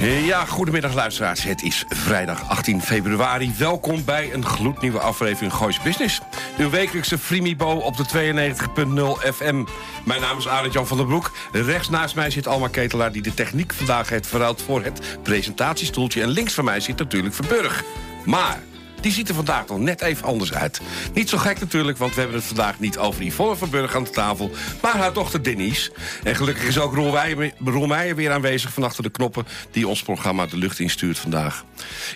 Ja, goedemiddag luisteraars. Het is vrijdag 18 februari. Welkom bij een gloednieuwe aflevering Goois Business. Uw wekelijkse Frimibo op de 92.0 FM. Mijn naam is Arend Jan van der Broek. Rechts naast mij zit Alma Ketelaar... die de techniek vandaag heeft verruild voor het presentatiestoeltje. En links van mij zit natuurlijk Verburg. Maar die ziet er vandaag nog net even anders uit. Niet zo gek natuurlijk, want we hebben het vandaag niet over Yvonne van Burg aan de tafel... maar haar dochter Denise. En gelukkig is ook Roel Meijer weer aanwezig van achter de knoppen... die ons programma de lucht instuurt vandaag.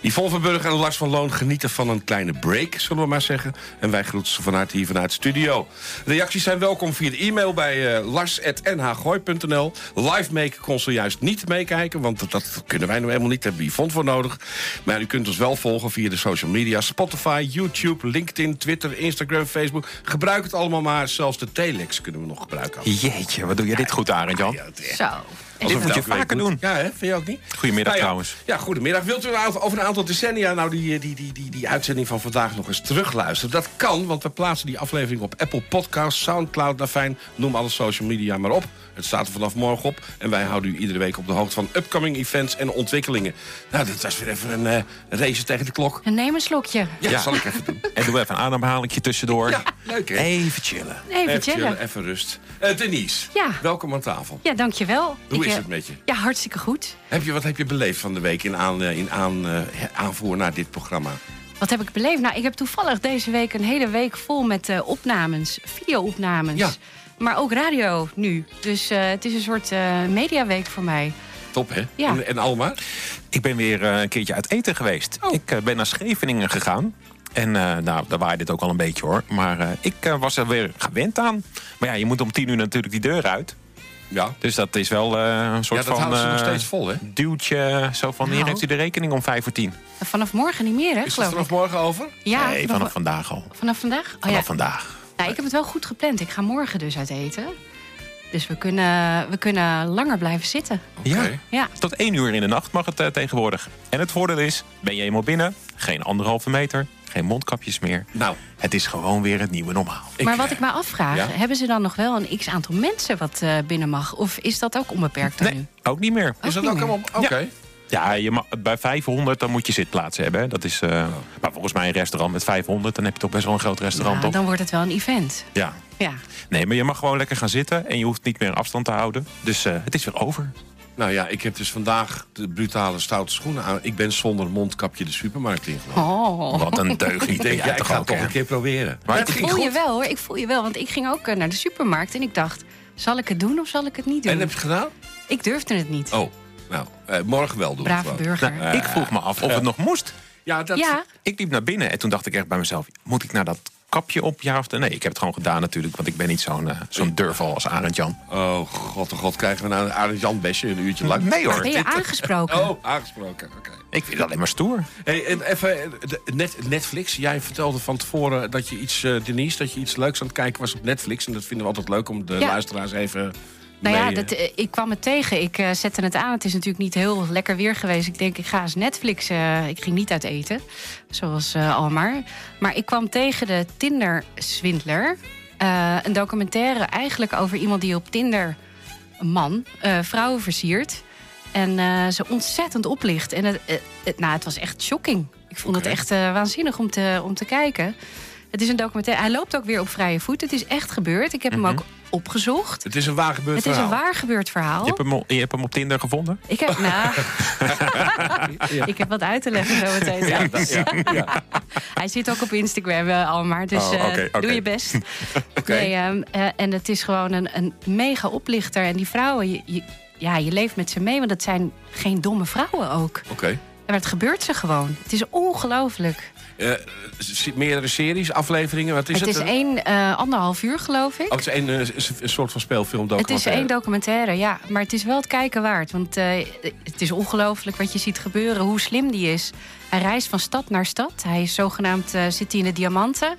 Yvonne van Burg en Lars van Loon genieten van een kleine break, zullen we maar zeggen. En wij groeten ze vanuit hier vanuit de studio. Reacties zijn welkom via de e-mail bij uh, lars.nhgooi.nl. Live maken kon ze juist niet meekijken, want dat kunnen wij nou helemaal niet. Daar hebben we Yvonne voor nodig. Maar u kunt ons wel volgen via de social media Spotify, YouTube, LinkedIn, Twitter, Instagram, Facebook. Gebruik het allemaal maar. Zelfs de telex kunnen we nog gebruiken. Jeetje, wat doe je dit goed, Arend Jan? Zo. Dit moet je vaker doen. Ja, hè? vind je ook niet? Goedemiddag Nou ja, trouwens. Ja, goedemiddag. Wilt u over een aantal decennia nou die, die, die, die, die uitzending van vandaag nog eens terugluisteren? Dat kan, want we plaatsen die aflevering op Apple Podcasts, Soundcloud, Dafijn, noem alle social media maar op. Het staat er vanaf morgen op en wij houden u iedere week op de hoogte van upcoming events en ontwikkelingen. Nou, dit was weer even een eh, race tegen de klok. En neem een slokje. Ja, Ja. zal ik even doen. En doe even een ademhalingje tussendoor. Ja, leuk hè? Even chillen. Even chillen. even rust. Eh, Denise, Ja. welkom aan tafel. Ja, dankjewel. Hoe Ik, is het met je? Ja, hartstikke goed. Heb je, wat heb je beleefd van de week in, aan, eh, in aan, eh, aanvoer naar dit programma? Wat heb ik beleefd? Nou, ik heb toevallig deze week een hele week vol met eh, opnames, video-opnames. Ja. Maar ook radio nu. Dus eh, het is een soort eh, mediaweek voor mij. Top hè? Ja. En, en Alma? Ik ben weer een keertje uit eten geweest. Oh. Ik ben naar Scheveningen gegaan. En eh, nou, daar waaide het ook al een beetje hoor. Maar eh, ik was er weer gewend aan. Maar ja, je moet om tien uur natuurlijk die deur uit. Ja. Dus dat is wel eh, een Ja, soort dat van ze nog eh, steeds vol hè? duwtje. Zo van, hier Nou. heeft u de rekening om vijf voor tien. En vanaf morgen niet meer, hè, Is het vanaf morgen over? Ja, nee, vanaf vandaag al. vanaf vandaag? Oh, Vanaf ja. vandaag. Nou, ik heb het wel goed gepland. Ik ga morgen dus uit eten. Dus we kunnen, we kunnen langer blijven zitten. Ja. Ja. Tot één uur in de nacht mag het eh, tegenwoordig. En het voordeel is, ben je eenmaal binnen, geen anderhalve meter, geen mondkapjes meer. Nou, Het is gewoon weer het nieuwe normaal. ik, maar wat ik me afvraag, ja? hebben ze dan nog wel een x aantal mensen wat eh, binnen mag? Of is dat ook onbeperkt dan Nee, nu? ook niet meer. Is dat ook meer. allemaal... Oké. Ja, je mag, bij 500 dan moet je zitplaatsen hebben. hè. Dat is, eh, Maar volgens mij een restaurant met 500, dan heb je toch best wel een groot restaurant, Ja, dan wordt het wel een event. Ja. Ja. Nee, maar je mag gewoon lekker gaan zitten en je hoeft niet meer afstand te houden. Dus eh, het is weer over. Nou ja, ik heb dus vandaag de brutale stoute schoenen aan. Ik ben zonder mondkapje de supermarkt ingelopen. Oh. Wat een deugd. Ik denk, ja, ik ga het toch een keer proberen. Maar het ik ging voel je goed. wel hoor, ik voel je wel. Want ik ging ook eh, naar de supermarkt en ik dacht... zal ik het doen of zal ik het niet doen? En heb je het gedaan? Ik durfde het niet. Oh, nou, eh, morgen wel doen. Brave burger. Nou, ik vroeg me af of het nog moest. Ja, dat... ja, Ik liep naar binnen en toen dacht ik echt bij mezelf... moet ik nou dat kapje op, ja of nee? Ik heb het gewoon gedaan natuurlijk, want ik ben niet zo'n eh, zo'n durval als Arend Jan. Oh, god, oh god, krijgen we nou een Arend Jan besje een uurtje lang? Nee hoor, ben je aangesproken? Oh, aangesproken, oké. ik vind het alleen maar stoer. Hey, en even, eh, net, Netflix. Jij vertelde van tevoren dat je iets, eh, Denise, dat je iets leuks aan het kijken was op Netflix. En dat vinden we altijd leuk om de Ja. luisteraars even Nou ja, dat, eh, eh, ik kwam het tegen. Ik eh, zette het aan. Het is natuurlijk niet heel lekker weer geweest. Ik denk, ik ga eens Netflix. ik ging niet uit eten, zoals eh Almar. Maar ik kwam tegen de Tinder-swindler. Een documentaire eigenlijk over iemand die op Tinder... een man, vrouwen versiert. En ze ontzettend oplicht. En het, het, nou, het was echt shocking. Ik vond het echt waanzinnig om te, om te kijken. Het is een documentaire. Hij loopt ook weer op vrije voet. Het is echt gebeurd. Ik heb hem ook opgezocht. Het is een waar gebeurd Het is een verhaal. waar gebeurd verhaal. Je hebt, hem, op- je hebt hem op Tinder gevonden? Ik heb, nou, ik heb wat uit te leggen zo meteen. Ja, dat- ja, ja. Hij zit ook op Instagram al maar, dus Oh, doe je best. Nee, ehm, eh, en het is gewoon een, een mega oplichter. En die vrouwen, je, je- ja, je leeft met ze mee, want dat zijn geen domme vrouwen ook. Oké. Maar het gebeurt ze gewoon. Het is ongelooflijk. Eh, meerdere series, afleveringen, wat is Het het? is één, eh, anderhalf uur, geloof ik. Oh, het is een, eh, een soort van speelfilm Het is één documentaire, ja. Maar het is wel het kijken waard. Want het is ongelooflijk wat je ziet gebeuren. Hoe slim die is. Hij reist van stad naar stad. Hij is zogenaamd, zit hij in de diamanten.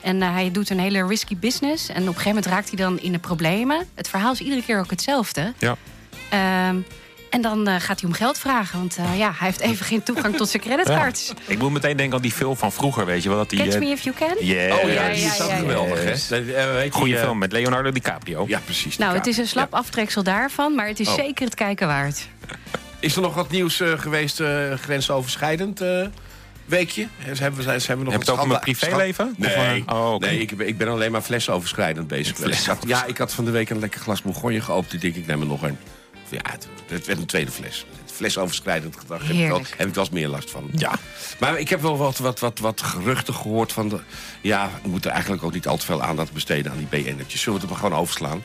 En hij doet een hele risky business. En op een gegeven moment raakt hij dan in de problemen. Het verhaal is iedere keer ook hetzelfde. Ja. Ehm, en dan eh, gaat hij om geld vragen. Want eh, ja, hij heeft even geen toegang tot zijn creditcards. Ik moet meteen denken aan die film van vroeger, weet je wel. Dat die, Catch eh, me if you can. Yeah. Oh ja, Ja, die is ook ja, ja. geweldig, hè? Yes. Dat, weet je, Goeie film met Leonardo DiCaprio. Ja, precies. Nou, die het is een slap Ja. aftreksel daarvan. Maar het is Oh. zeker het kijken waard. Is er nog wat nieuws eh, geweest, eh, grensoverschrijdend eh, weekje? Ze hebben, ze hebben nog Heb je het over mijn privéleven? Nee, oh, nee ik, ben, ik ben alleen maar flesoverschrijdend bezig had- Ja, ik had van de week een lekker glas Bourgogne geopend. Ik denk, ik neem er nog een. Ja, het, het werd een tweede fles. Flesoverschrijdend gedrag heb ik, wel, Heerlijk. heb ik wel eens meer last van. Ja. Maar ik heb wel wat, wat, wat, wat geruchten gehoord van... De, ja, we moeten eigenlijk ook niet al te veel aandacht besteden aan die BN'tjes. Zullen we het maar gewoon overslaan?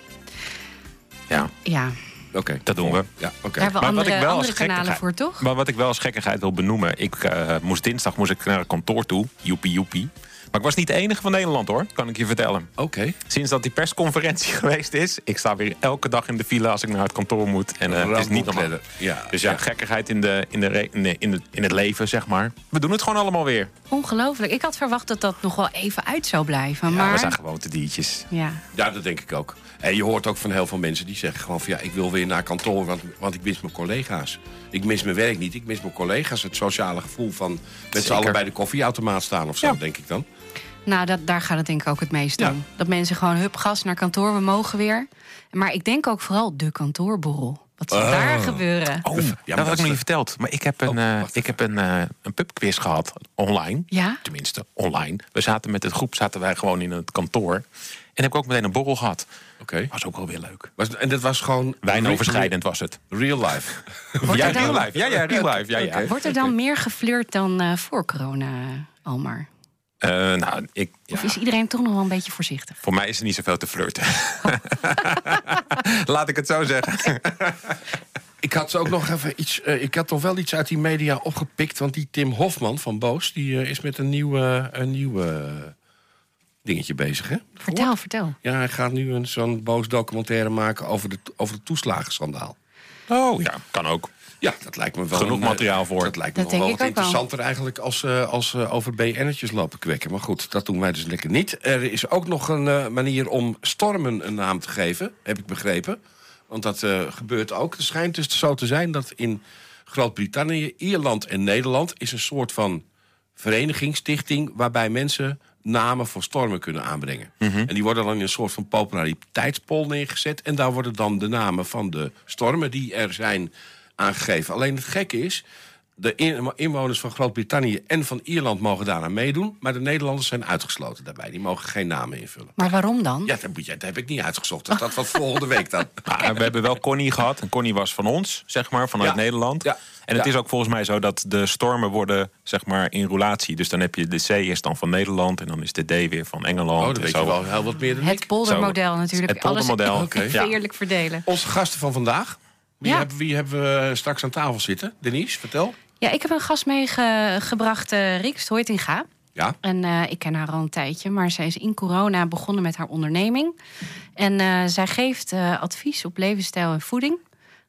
ja, Ja, Oké. dat doen we. Ja, oké. daar hebben we Maar wat ik andere, wel andere als kanalen gekkigheid- voor, toch? Maar wat ik wel als gekkigheid wil benoemen. Ik eh, moest dinsdag moest ik naar het kantoor toe. Joepie joepie. Maar ik was niet de enige van Nederland hoor, kan ik je vertellen. Oké. Sinds dat die persconferentie geweest is, ik sta weer elke dag in de file als ik naar het kantoor moet. En eh, het is niet normaal. Ja, Dus ja, gekkigheid in, de, in, de re- in, de, in, de- in het leven, zeg maar. We doen het gewoon allemaal weer. Ongelooflijk. Ik had verwacht dat dat nog wel even uit zou blijven. Maar Maar we zijn gewoon te diertjes. ja, Ja, dat denk ik ook. En je hoort ook van heel veel mensen die zeggen gewoon van ja, ik wil weer naar kantoor, want, want ik mis mijn collega's. Ik mis mijn werk niet, ik mis mijn collega's. Het sociale gevoel van met z'n Zeker. allen bij de koffieautomaat staan of zo, Ja. denk ik dan. Nou, dat, daar gaat het denk ik ook het meest Ja. om. Dat mensen gewoon hup gas naar kantoor, we mogen weer. Maar ik denk ook vooral de kantoorborrel. Wat zal daar gebeuren? Oh, maar dat dat had ik is nog niet verteld. Maar ik heb een, Oh, eh, wacht ik heb een, eh, een pubquiz gehad, online. Ja? Tenminste, online. We zaten met het groep, zaten wij gewoon in het kantoor. En heb ik ook meteen een borrel gehad. Oké. Was ook wel weer leuk. Was- En dat was gewoon... Wijnoverschrijdend was het. Real life. Ja, real life. Ja, ja, real life. Ja, ja. Wordt er dan meer geflirt dan eh, voor corona, Almar? Eh, nou, ik, ja, Of is iedereen toch nog wel een beetje voorzichtig? voor mij is er niet zoveel te flirten. Laat ik het zo zeggen. Ik had ook nog even iets. eh, ik had nog wel iets uit die media opgepikt. Want die Tim Hofman van Boos. die eh, is met een nieuwe, een nieuwe dingetje bezig, hè? Vertel, vertel. Ja, hij gaat nu een zo'n Boos documentaire maken over de, over de toeslagenschandaal. Oh ja, kan ook. Ja, dat lijkt me wel. Genoeg een, eh, materiaal voor. Dat lijkt me Dat wel denk wat ik ook wel. interessanter eigenlijk als, eh, als eh, over BN'tjes lopen kwekken. Maar goed, dat doen wij dus lekker niet. Er is ook nog een eh, manier om stormen een naam te geven, heb ik begrepen. Want dat eh, gebeurt ook. Het schijnt dus zo te zijn dat in Groot-Brittannië, Ierland en Nederland... is een soort van vereniging, stichting... waarbij mensen namen voor stormen kunnen aanbrengen. En die worden dan in een soort van populariteitspol neergezet... en daar worden dan de namen van de stormen die er zijn aangegeven. Alleen het gekke is... De in- inwoners van Groot-Brittannië en van Ierland mogen daaraan meedoen... maar de Nederlanders zijn uitgesloten daarbij. Die mogen geen namen invullen. Maar waarom dan? Ja, dat, moet je, dat heb ik niet uitgezocht. Dat staat wat volgende week dan. Maar we hebben wel Connie gehad. En Connie was van ons, zeg maar, vanuit Ja. Nederland. Ja. En het Ja. is ook volgens mij zo dat de stormen worden, zeg maar, in roulatie. Dus dan heb je de C is dan van Nederland en dan is de D weer van Engeland. Oh, en weet zo. je wel heel wat meer dan ik. Het poldermodel natuurlijk. Het poldermodel. Alles Oké. Ja. eerlijk verdelen. Onze gasten van vandaag. Wie, Ja. hebben, wie hebben we straks aan tafel zitten? Denise, vertel. Ja, ik heb een gast meegebracht, eh Riek Stoitinga. Ja. En eh, ik ken haar al een tijdje, maar zij is in corona begonnen met haar onderneming. En eh, zij geeft eh, advies op levensstijl en voeding.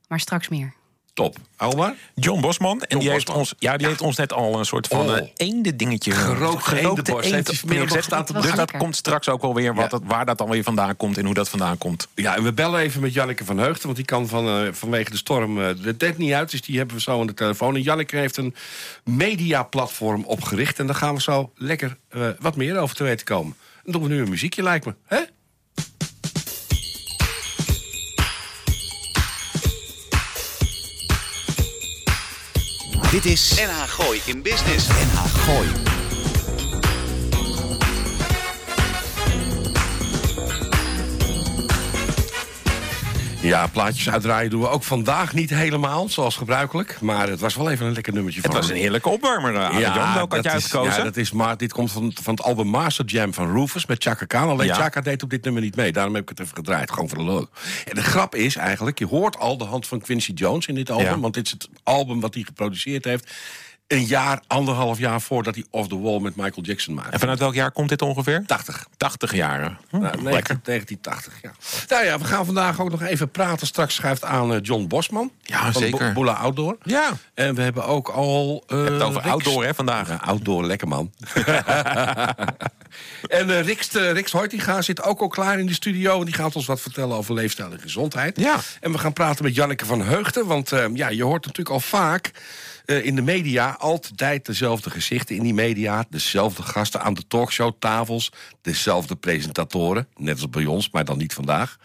Maar straks meer. Top. Almar? John Bosman. En die, heeft ons, ja, die heeft ons net al een soort van Oh. eh eende dingetje. Gerookte eendenborst. Heeft hij vanmiddag nog staan te Dus dat komt straks ook wel weer wat Ja. waar dat dan weer vandaan komt en hoe dat vandaan komt. Ja, en we bellen even met Janneke van Heugden. Want die kan van, eh, vanwege de storm eh, de tent niet uit. Dus die hebben we zo aan de telefoon. En Janneke heeft een mediaplatform opgericht. En daar gaan we zo lekker eh, wat meer over te weten komen. Dan doen we nu een muziekje, lijkt me. Hè? Dit is NH Gooi in Business. NH Gooi. Ja, plaatjes uitdraaien doen we ook vandaag niet helemaal, zoals gebruikelijk. Maar het was wel even een lekker nummertje Het van was een heerlijke opwarmer. Ja, Jan, welke had dat je is- uitgekozen? Ja, dat is, maar dit komt van, van het album Master Jam van Rufus met Chaka Khan. Alleen Ja. Chaka deed op dit nummer niet mee. Daarom heb ik het even gedraaid, gewoon voor de leuk. En de grap is eigenlijk, je hoort al de hand van Quincy Jones in dit album. Ja. Want dit is het album wat hij geproduceerd heeft. Een jaar, anderhalf jaar voordat hij Off the Wall met Michael Jackson maakte. En vanuit welk jaar komt dit ongeveer? 80. 80 jaren. Hm, Nou, lekker. 19- 1980, ja. Nou ja, we gaan vandaag ook nog even praten. Straks schuift aan eh, John Bosman. Ja, van zeker. Boela Outdoor. Ja, En we hebben ook al... hebt het over Riks- outdoor hè, vandaag. Ja, outdoor, lekker man. en eh Riks, Riks Hoitinga zit ook al klaar in de studio. En die gaat ons wat vertellen over leefstijl en gezondheid. Ja. En we gaan praten met Janneke van Heugden. Want eh, ja, je hoort natuurlijk al vaak eh, in de media... altijd dezelfde gezichten in die media. Dezelfde gasten aan de talkshowtafels. Dezelfde presentatoren. Net als bij ons, maar dan niet vandaag.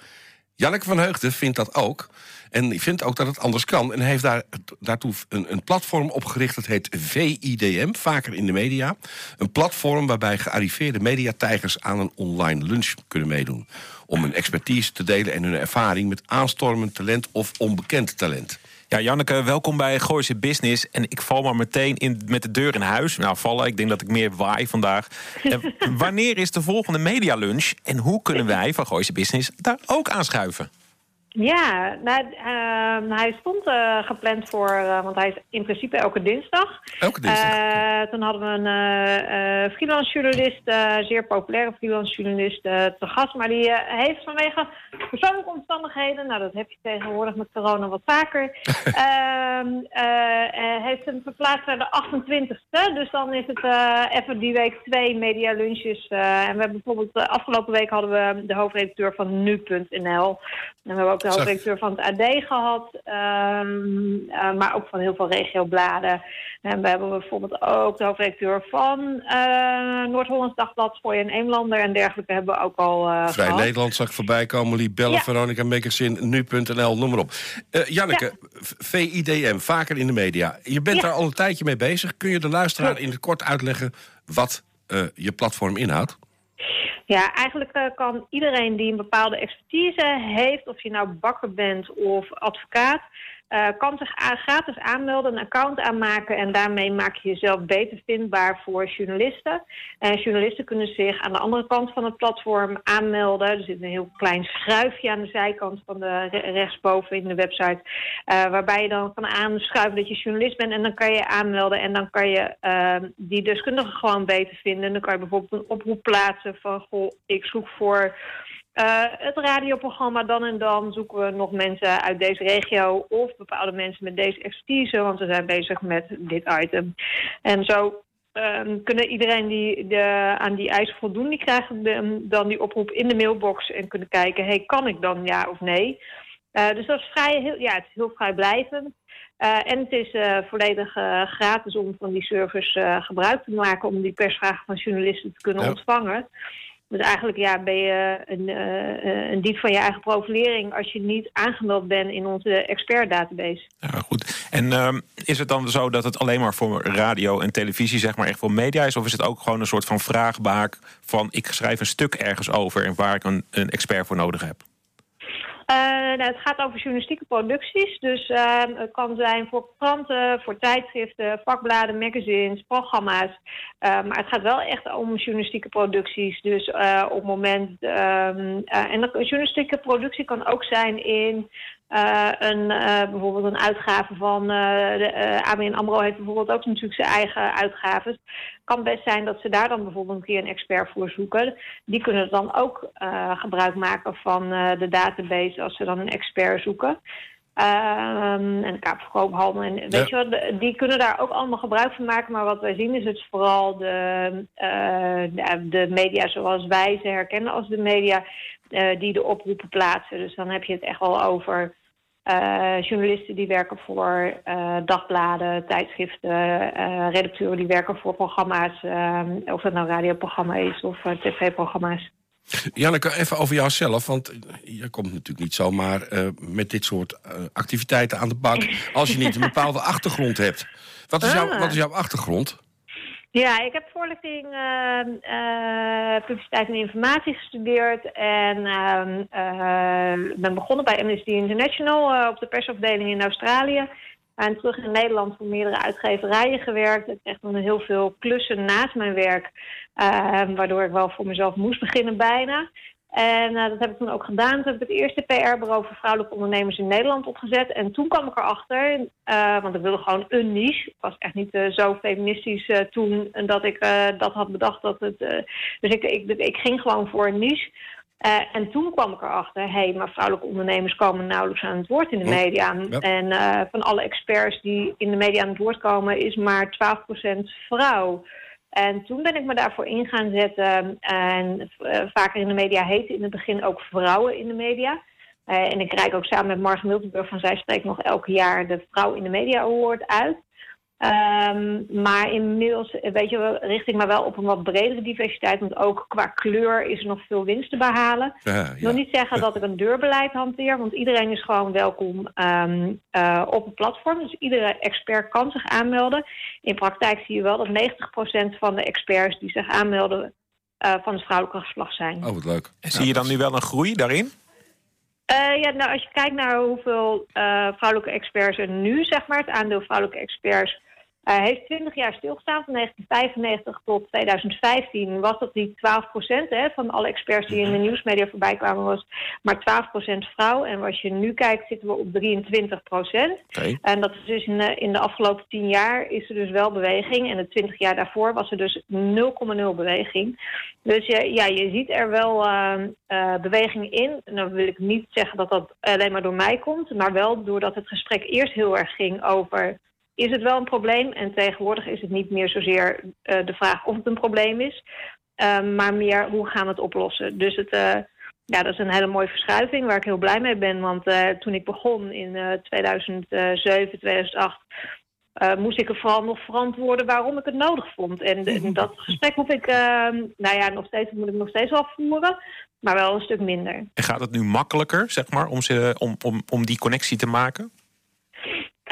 Janneke van Heugden vindt dat ook. En vindt ook dat het anders kan. En heeft daar, daartoe een, een platform opgericht. Dat heet VIDM, vaker in de media. Een platform waarbij gearriveerde mediatijgers aan een online lunch kunnen meedoen. Om hun expertise te delen en hun ervaring met aanstormend talent of onbekend talent. Ja, Janneke, welkom bij Gooise Business. En ik val maar meteen in, met de deur in huis. Nou, vallen, ik denk dat ik meer waai vandaag. En wanneer is de volgende medialunch? En hoe kunnen wij van Gooise Business daar ook aanschuiven? Ja, nou, ehm, hij stond eh, gepland voor, eh, want hij is in principe elke dinsdag. Elke dinsdag. Eh, toen hadden we een freelance journalist, zeer populaire freelance journalist, te gast. Maar die heeft vanwege persoonlijke omstandigheden, nou dat heb je tegenwoordig met corona wat vaker, ehm, eh, eh, heeft hem verplaatst naar de 28e. Dus dan is het even die week twee media lunches. en we hebben bijvoorbeeld, de afgelopen week hadden we de hoofdredacteur van nu.nl. En we hebben ook de hoofdredacteur van het AD gehad, ehm, eh, maar ook van heel veel regiobladen. En we hebben bijvoorbeeld ook de hoofdredacteur van eh, Noord-Hollands Dagblad, Gooi en Eemlander en dergelijke hebben we ook al eh Vrij gehad. Nederland zag ik voorbij komen. Libelle, Ja. Veronica Magazine, nu.nl, noem maar op. Janneke, VIDM, vaker in de media. Je bent Ja. daar al een tijdje mee bezig. Kun je de luisteraar in het kort uitleggen wat je platform inhoudt? Ja, eigenlijk eh, kan iedereen die een bepaalde expertise heeft, of je nou bakker bent of advocaat, eh, kan zich gratis aanmelden, een account aanmaken en daarmee maak je jezelf beter vindbaar voor journalisten. En journalisten kunnen zich aan de andere kant van het platform aanmelden. Er zit een heel klein schuifje aan de zijkant van de re- rechtsboven in de website, eh, waarbij je dan kan aanschuiven dat je journalist bent en dan kan je aanmelden en dan kan je eh, die deskundige gewoon beter vinden. En dan kan je bijvoorbeeld een oproep plaatsen van, goh, ik zoek voor eh, het radioprogramma dan en dan zoeken we nog mensen uit deze regio of bepaalde mensen met deze expertise, want we zijn bezig met dit item. En zo ehm, kunnen iedereen die de, aan die eisen voldoen, die krijgen de- dan die oproep in de mailbox en kunnen kijken, hey, kan ik dan ja of nee? Eh, dus dat is vrij, heel, ja, het is heel vrijblijvend. Eh, en het is volledig gratis om van die service gebruik te maken om die persvragen van journalisten te kunnen Ja. ontvangen. Dus eigenlijk ja, ben je een, eh, een dief van je eigen profilering als je niet aangemeld bent in onze expert-database. Ja, goed. En ehm, is het dan zo dat het alleen maar voor radio en televisie, zeg maar, echt voor media is? Of is het ook gewoon een soort van vraagbaak van ik schrijf een stuk ergens over en waar ik een, een expert voor nodig heb? Eh, nou, het gaat over journalistieke producties. Dus eh, het kan zijn voor kranten, voor tijdschriften, vakbladen, magazines, programma's. Eh, maar het gaat wel echt om journalistieke producties. Dus eh, op het moment. ehm, eh, en een journalistieke productie kan ook zijn in. Eh, een, eh, bijvoorbeeld een uitgave van eh de, ABN AMRO heeft bijvoorbeeld ook natuurlijk zijn eigen uitgaves. Het kan best zijn dat ze daar dan bijvoorbeeld een keer een expert voor zoeken. Die kunnen dan ook gebruik maken van de database als ze dan een expert zoeken. Ehm, en de Kaap van Koophandel. En weet Ja. je wat, die kunnen daar ook allemaal gebruik van maken. Maar wat wij zien is het vooral de, eh, de, media zoals wij ze herkennen als de media eh, die de oproepen plaatsen. Dus dan heb je het echt wel over eh, journalisten die werken voor dagbladen, tijdschriften, redacteuren die werken voor programma's, of het nou radioprogramma is of tv-programma's. Janneke, even over jouzelf. Want je komt natuurlijk niet zomaar eh, met dit soort eh, activiteiten aan de bak... als je niet een bepaalde achtergrond hebt. Wat is, jouw, Ah. wat is jouw achtergrond? Ja, ik heb voorlichting, uh, uh, publiciteit en informatie gestudeerd. En uh, ben begonnen bij Amnesty International op de persafdeling in Australië. En terug in Nederland voor meerdere uitgeverijen gewerkt. Ik kreeg dan heel veel klussen naast mijn werk. Waardoor ik wel voor mezelf moest beginnen bijna. En uh, dat heb ik toen ook gedaan. Toen heb ik het eerste PR-bureau voor vrouwelijke ondernemers in Nederland opgezet. En toen kwam ik erachter, uh, want ik wilde gewoon een niche. Ik was echt niet uh, zo feministisch toen dat ik dat had bedacht. Dat het, dus ik, ik, ik, ging gewoon voor een niche. en toen kwam ik erachter, hé, hey, maar vrouwelijke ondernemers komen nauwelijks aan het woord in de media. En van alle experts die in de media aan het woord komen, is maar 12% vrouw. En toen ben ik me daarvoor in gaan zetten. En uh, vaker in de media heette in het begin ook vrouwen in de media. Uh, en ik reik ook samen met Marge Miltenburg van Zij Spreekt nog elk jaar de Vrouw in de Media Award uit. Um, maar inmiddels weet je, richt ik me wel op een wat bredere diversiteit. Want ook qua kleur is er nog veel winst te behalen. Ja. Ik wil niet zeggen dat ik een deurbeleid hanteer. Want iedereen is gewoon welkom um, uh, op het platform. Dus iedere expert kan zich aanmelden. In praktijk zie je wel dat 90% van de experts die zich aanmelden... Uh, van het vrouwelijke geslacht zijn. Oh, wat leuk. En zie je dan nu wel een groei daarin? Uh, ja, nou, als je kijkt naar hoeveel uh, vrouwelijke experts er nu, zeg maar, het aandeel vrouwelijke experts hij heeft 20 jaar stilgestaan, van 1995 tot 2015 was dat die 12 procent van alle experts die in de nieuwsmedia voorbij kwamen, was maar 12 procent vrouw. En als je nu kijkt, zitten we op 23 procent. Okay. En dat is dus in de, in de afgelopen 10 jaar is er dus wel beweging. En de 20 jaar daarvoor was er dus 0,0 beweging. Dus ja, ja, je ziet er wel uh, uh, beweging in. En dan wil ik niet zeggen dat dat alleen maar door mij komt, maar wel doordat het gesprek eerst heel erg ging over is het wel een probleem. En tegenwoordig is het niet meer zozeer uh, de vraag of het een probleem is, uh, maar meer hoe gaan we het oplossen. Dus het, uh, ja, dat is een hele mooie verschuiving waar ik heel blij mee ben. Want toen ik begon in 2007, 2008. moest ik er vooral nog verantwoorden waarom ik het nodig vond. En, dat gesprek moet ik, nou ja, nog steeds, moet ik nog steeds wel voeren, maar wel een stuk minder. En gaat het nu makkelijker, zeg maar, om, ze, om, om, om die connectie te maken?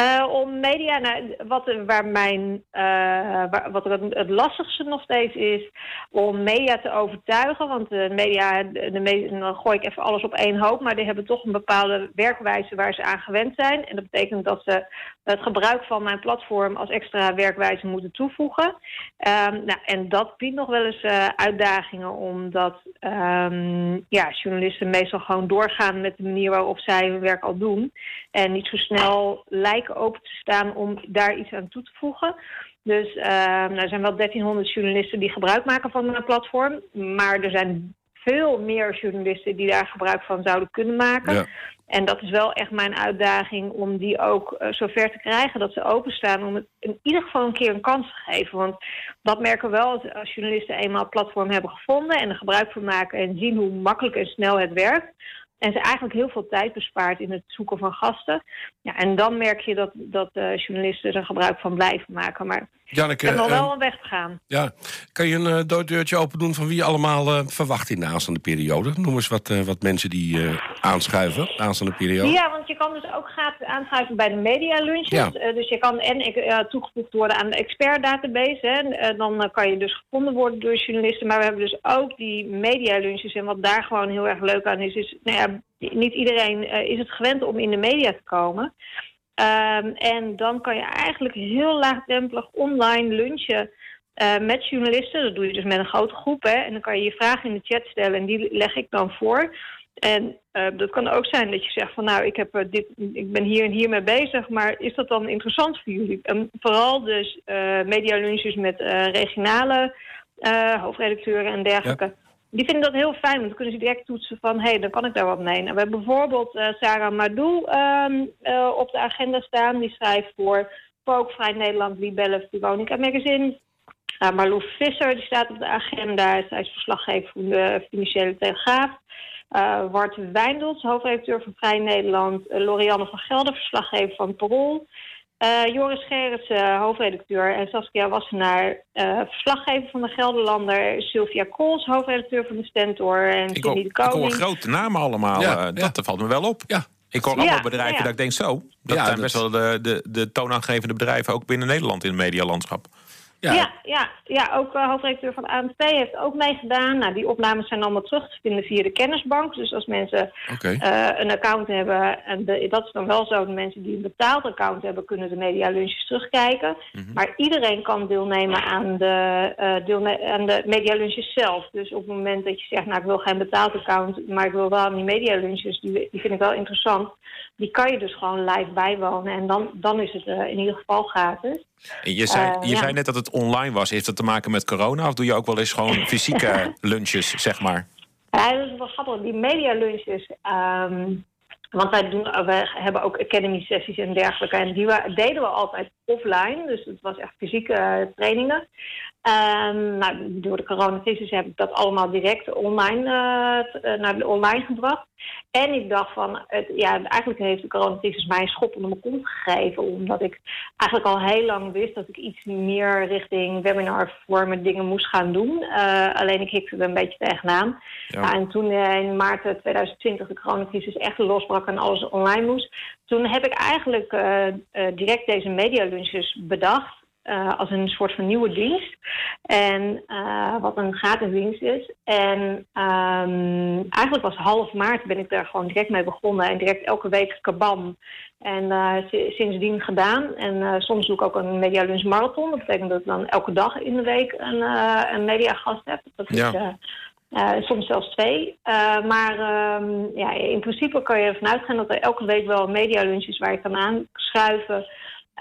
Uh, om media, nou, wat, waar mijn, waar, wat het, het, lastigste nog steeds is, om media te overtuigen. Want de media, de, media, dan gooi ik even alles op één hoop, maar die hebben toch een bepaalde werkwijze waar ze aan gewend zijn. En dat betekent dat ze het gebruik van mijn platform als extra werkwijze moeten toevoegen. Um, nou, en dat biedt nog wel eens uh, uitdagingen, omdat um, ja, journalisten meestal gewoon doorgaan met de manier waarop zij hun werk al doen. En niet zo snel lijken open te staan om daar iets aan toe te voegen. Dus uh, nou, er zijn wel 1300 journalisten die gebruik maken van mijn platform. Maar er zijn veel meer journalisten die daar gebruik van zouden kunnen maken. Ja. En dat is wel echt mijn uitdaging om die ook uh, zover te krijgen dat ze openstaan om het in ieder geval een keer een kans te geven. Want dat merken we wel als journalisten eenmaal platform hebben gevonden en er gebruik van maken en zien hoe makkelijk en snel het werkt. En ze eigenlijk heel veel tijd bespaart in het zoeken van gasten. Ja, en dan merk je dat, dat uh, journalisten er gebruik van blijven maken. Maar Janneke, ik heb nog wel een weg te gaan. Ja. Kan je een uh, dooddeurtje open doen van wie je allemaal uh, verwacht in de aanstaande periode? Noem eens wat, wat mensen die aanschuiven, aanstaande periode. Ja, want je kan dus ook gratis aanschuiven bij de media lunches. Ja. dus je kan en toegevoegd worden aan de expert database. Hè. dan kan je dus gevonden worden door journalisten. Maar we hebben dus ook die media lunches. En wat daar gewoon heel erg leuk aan is, is nou ja, niet iedereen is het gewend om in de media te komen. Um, en dan kan je eigenlijk heel laagdrempelig online lunchen uh, met journalisten. Dat doe je dus met een grote groep. Hè? En dan kan je je vragen in de chat stellen en die leg ik dan voor. En uh, dat kan ook zijn dat je zegt van nou, ik, heb, uh, dit, ik ben hier en hier mee bezig, maar is dat dan interessant voor jullie? En vooral dus media lunches met regionale hoofdredacteuren en dergelijke. Ja die vinden dat heel fijn, want dan kunnen ze direct toetsen van... hé, hey, dan kan ik daar wat mee. Nou, we hebben bijvoorbeeld uh, Sarah Madou um, uh, op de agenda staan. Die schrijft voor Pook, Vrij Nederland, Libelle, Veronica Magazine. Uh, Visser die staat op de agenda. Zij is verslaggever van de Financiële Telegraaf. Uh, Wart Wijndels, hoofdredacteur van Vrij Nederland. Lorianne van Gelder, verslaggever van Parool. Uh, Joris Gerritsen, uh, hoofdredacteur. En Saskia Wassenaar, uh, verslaggever van de Gelderlander. Sylvia Kools, hoofdredacteur van de Stentor. En ik hoor, de Koning. Ik hoor grote namen allemaal. Ja, dat ja. valt me wel op. Ja. Ik hoor allemaal bedrijven dat ik denk zo. Dat zijn best wel de, de, de toonaangevende bedrijven ook binnen Nederland in het medialandschap. Ja, ja, ja, ja ook uh, hoofdredacteur van ANP heeft ook meegedaan. Nou, die opnames zijn allemaal terug te vinden via de kennisbank. Dus als mensen okay. uh, een account hebben, en de, dat is dan wel zo, de mensen die een betaald account hebben, kunnen de media lunches terugkijken. Mm -hmm. Maar iedereen kan deelnemen aan de, uh, deelne aan de media lunches zelf. Dus op het moment dat je zegt, nou ik wil geen betaald account, maar ik wil wel aan die media lunches, die, die vind ik wel interessant. Die kan je dus gewoon live bijwonen en dan, dan is het in ieder geval gratis. Je zei, je ja. zei net dat het online was. Heeft dat te maken met corona? Of doe je ook wel eens gewoon fysieke lunches, zeg maar? Ja, dat is wel grappig. Die media lunches... Um, want wij, doen, wij hebben ook academy sessies en dergelijke. En die deden we altijd offline. Dus het was echt fysieke uh, trainingen. Um, nou, door de coronacrisis heb ik dat allemaal direct online, uh, naar de online gebracht. En ik dacht van, het, ja, eigenlijk heeft de coronacrisis mij een schop onder mijn kont gegeven. Omdat ik eigenlijk al heel lang wist dat ik iets meer richting webinarvormen dingen moest gaan doen. Uh, alleen ik hikte er een beetje tegenaan. Ja. Nou, en toen in maart 2020 de coronacrisis echt losbrak en alles online moest. Toen heb ik eigenlijk direct deze media lunches bedacht. Uh, als een soort van nieuwe dienst. En uh, wat een gratis dienst is. En um, eigenlijk was half maart ben ik daar gewoon direct mee begonnen. En direct elke week kabam. En uh, sindsdien gedaan. En soms doe ik ook een media lunch marathon. Dat betekent dat ik dan elke dag in de week een, een mediagast heb. Dat is ja. Uh, soms zelfs twee. Uh, maar um, ja, in principe kan je ervan uitgaan dat er elke week wel een medialunch is waar je kan aanschuiven.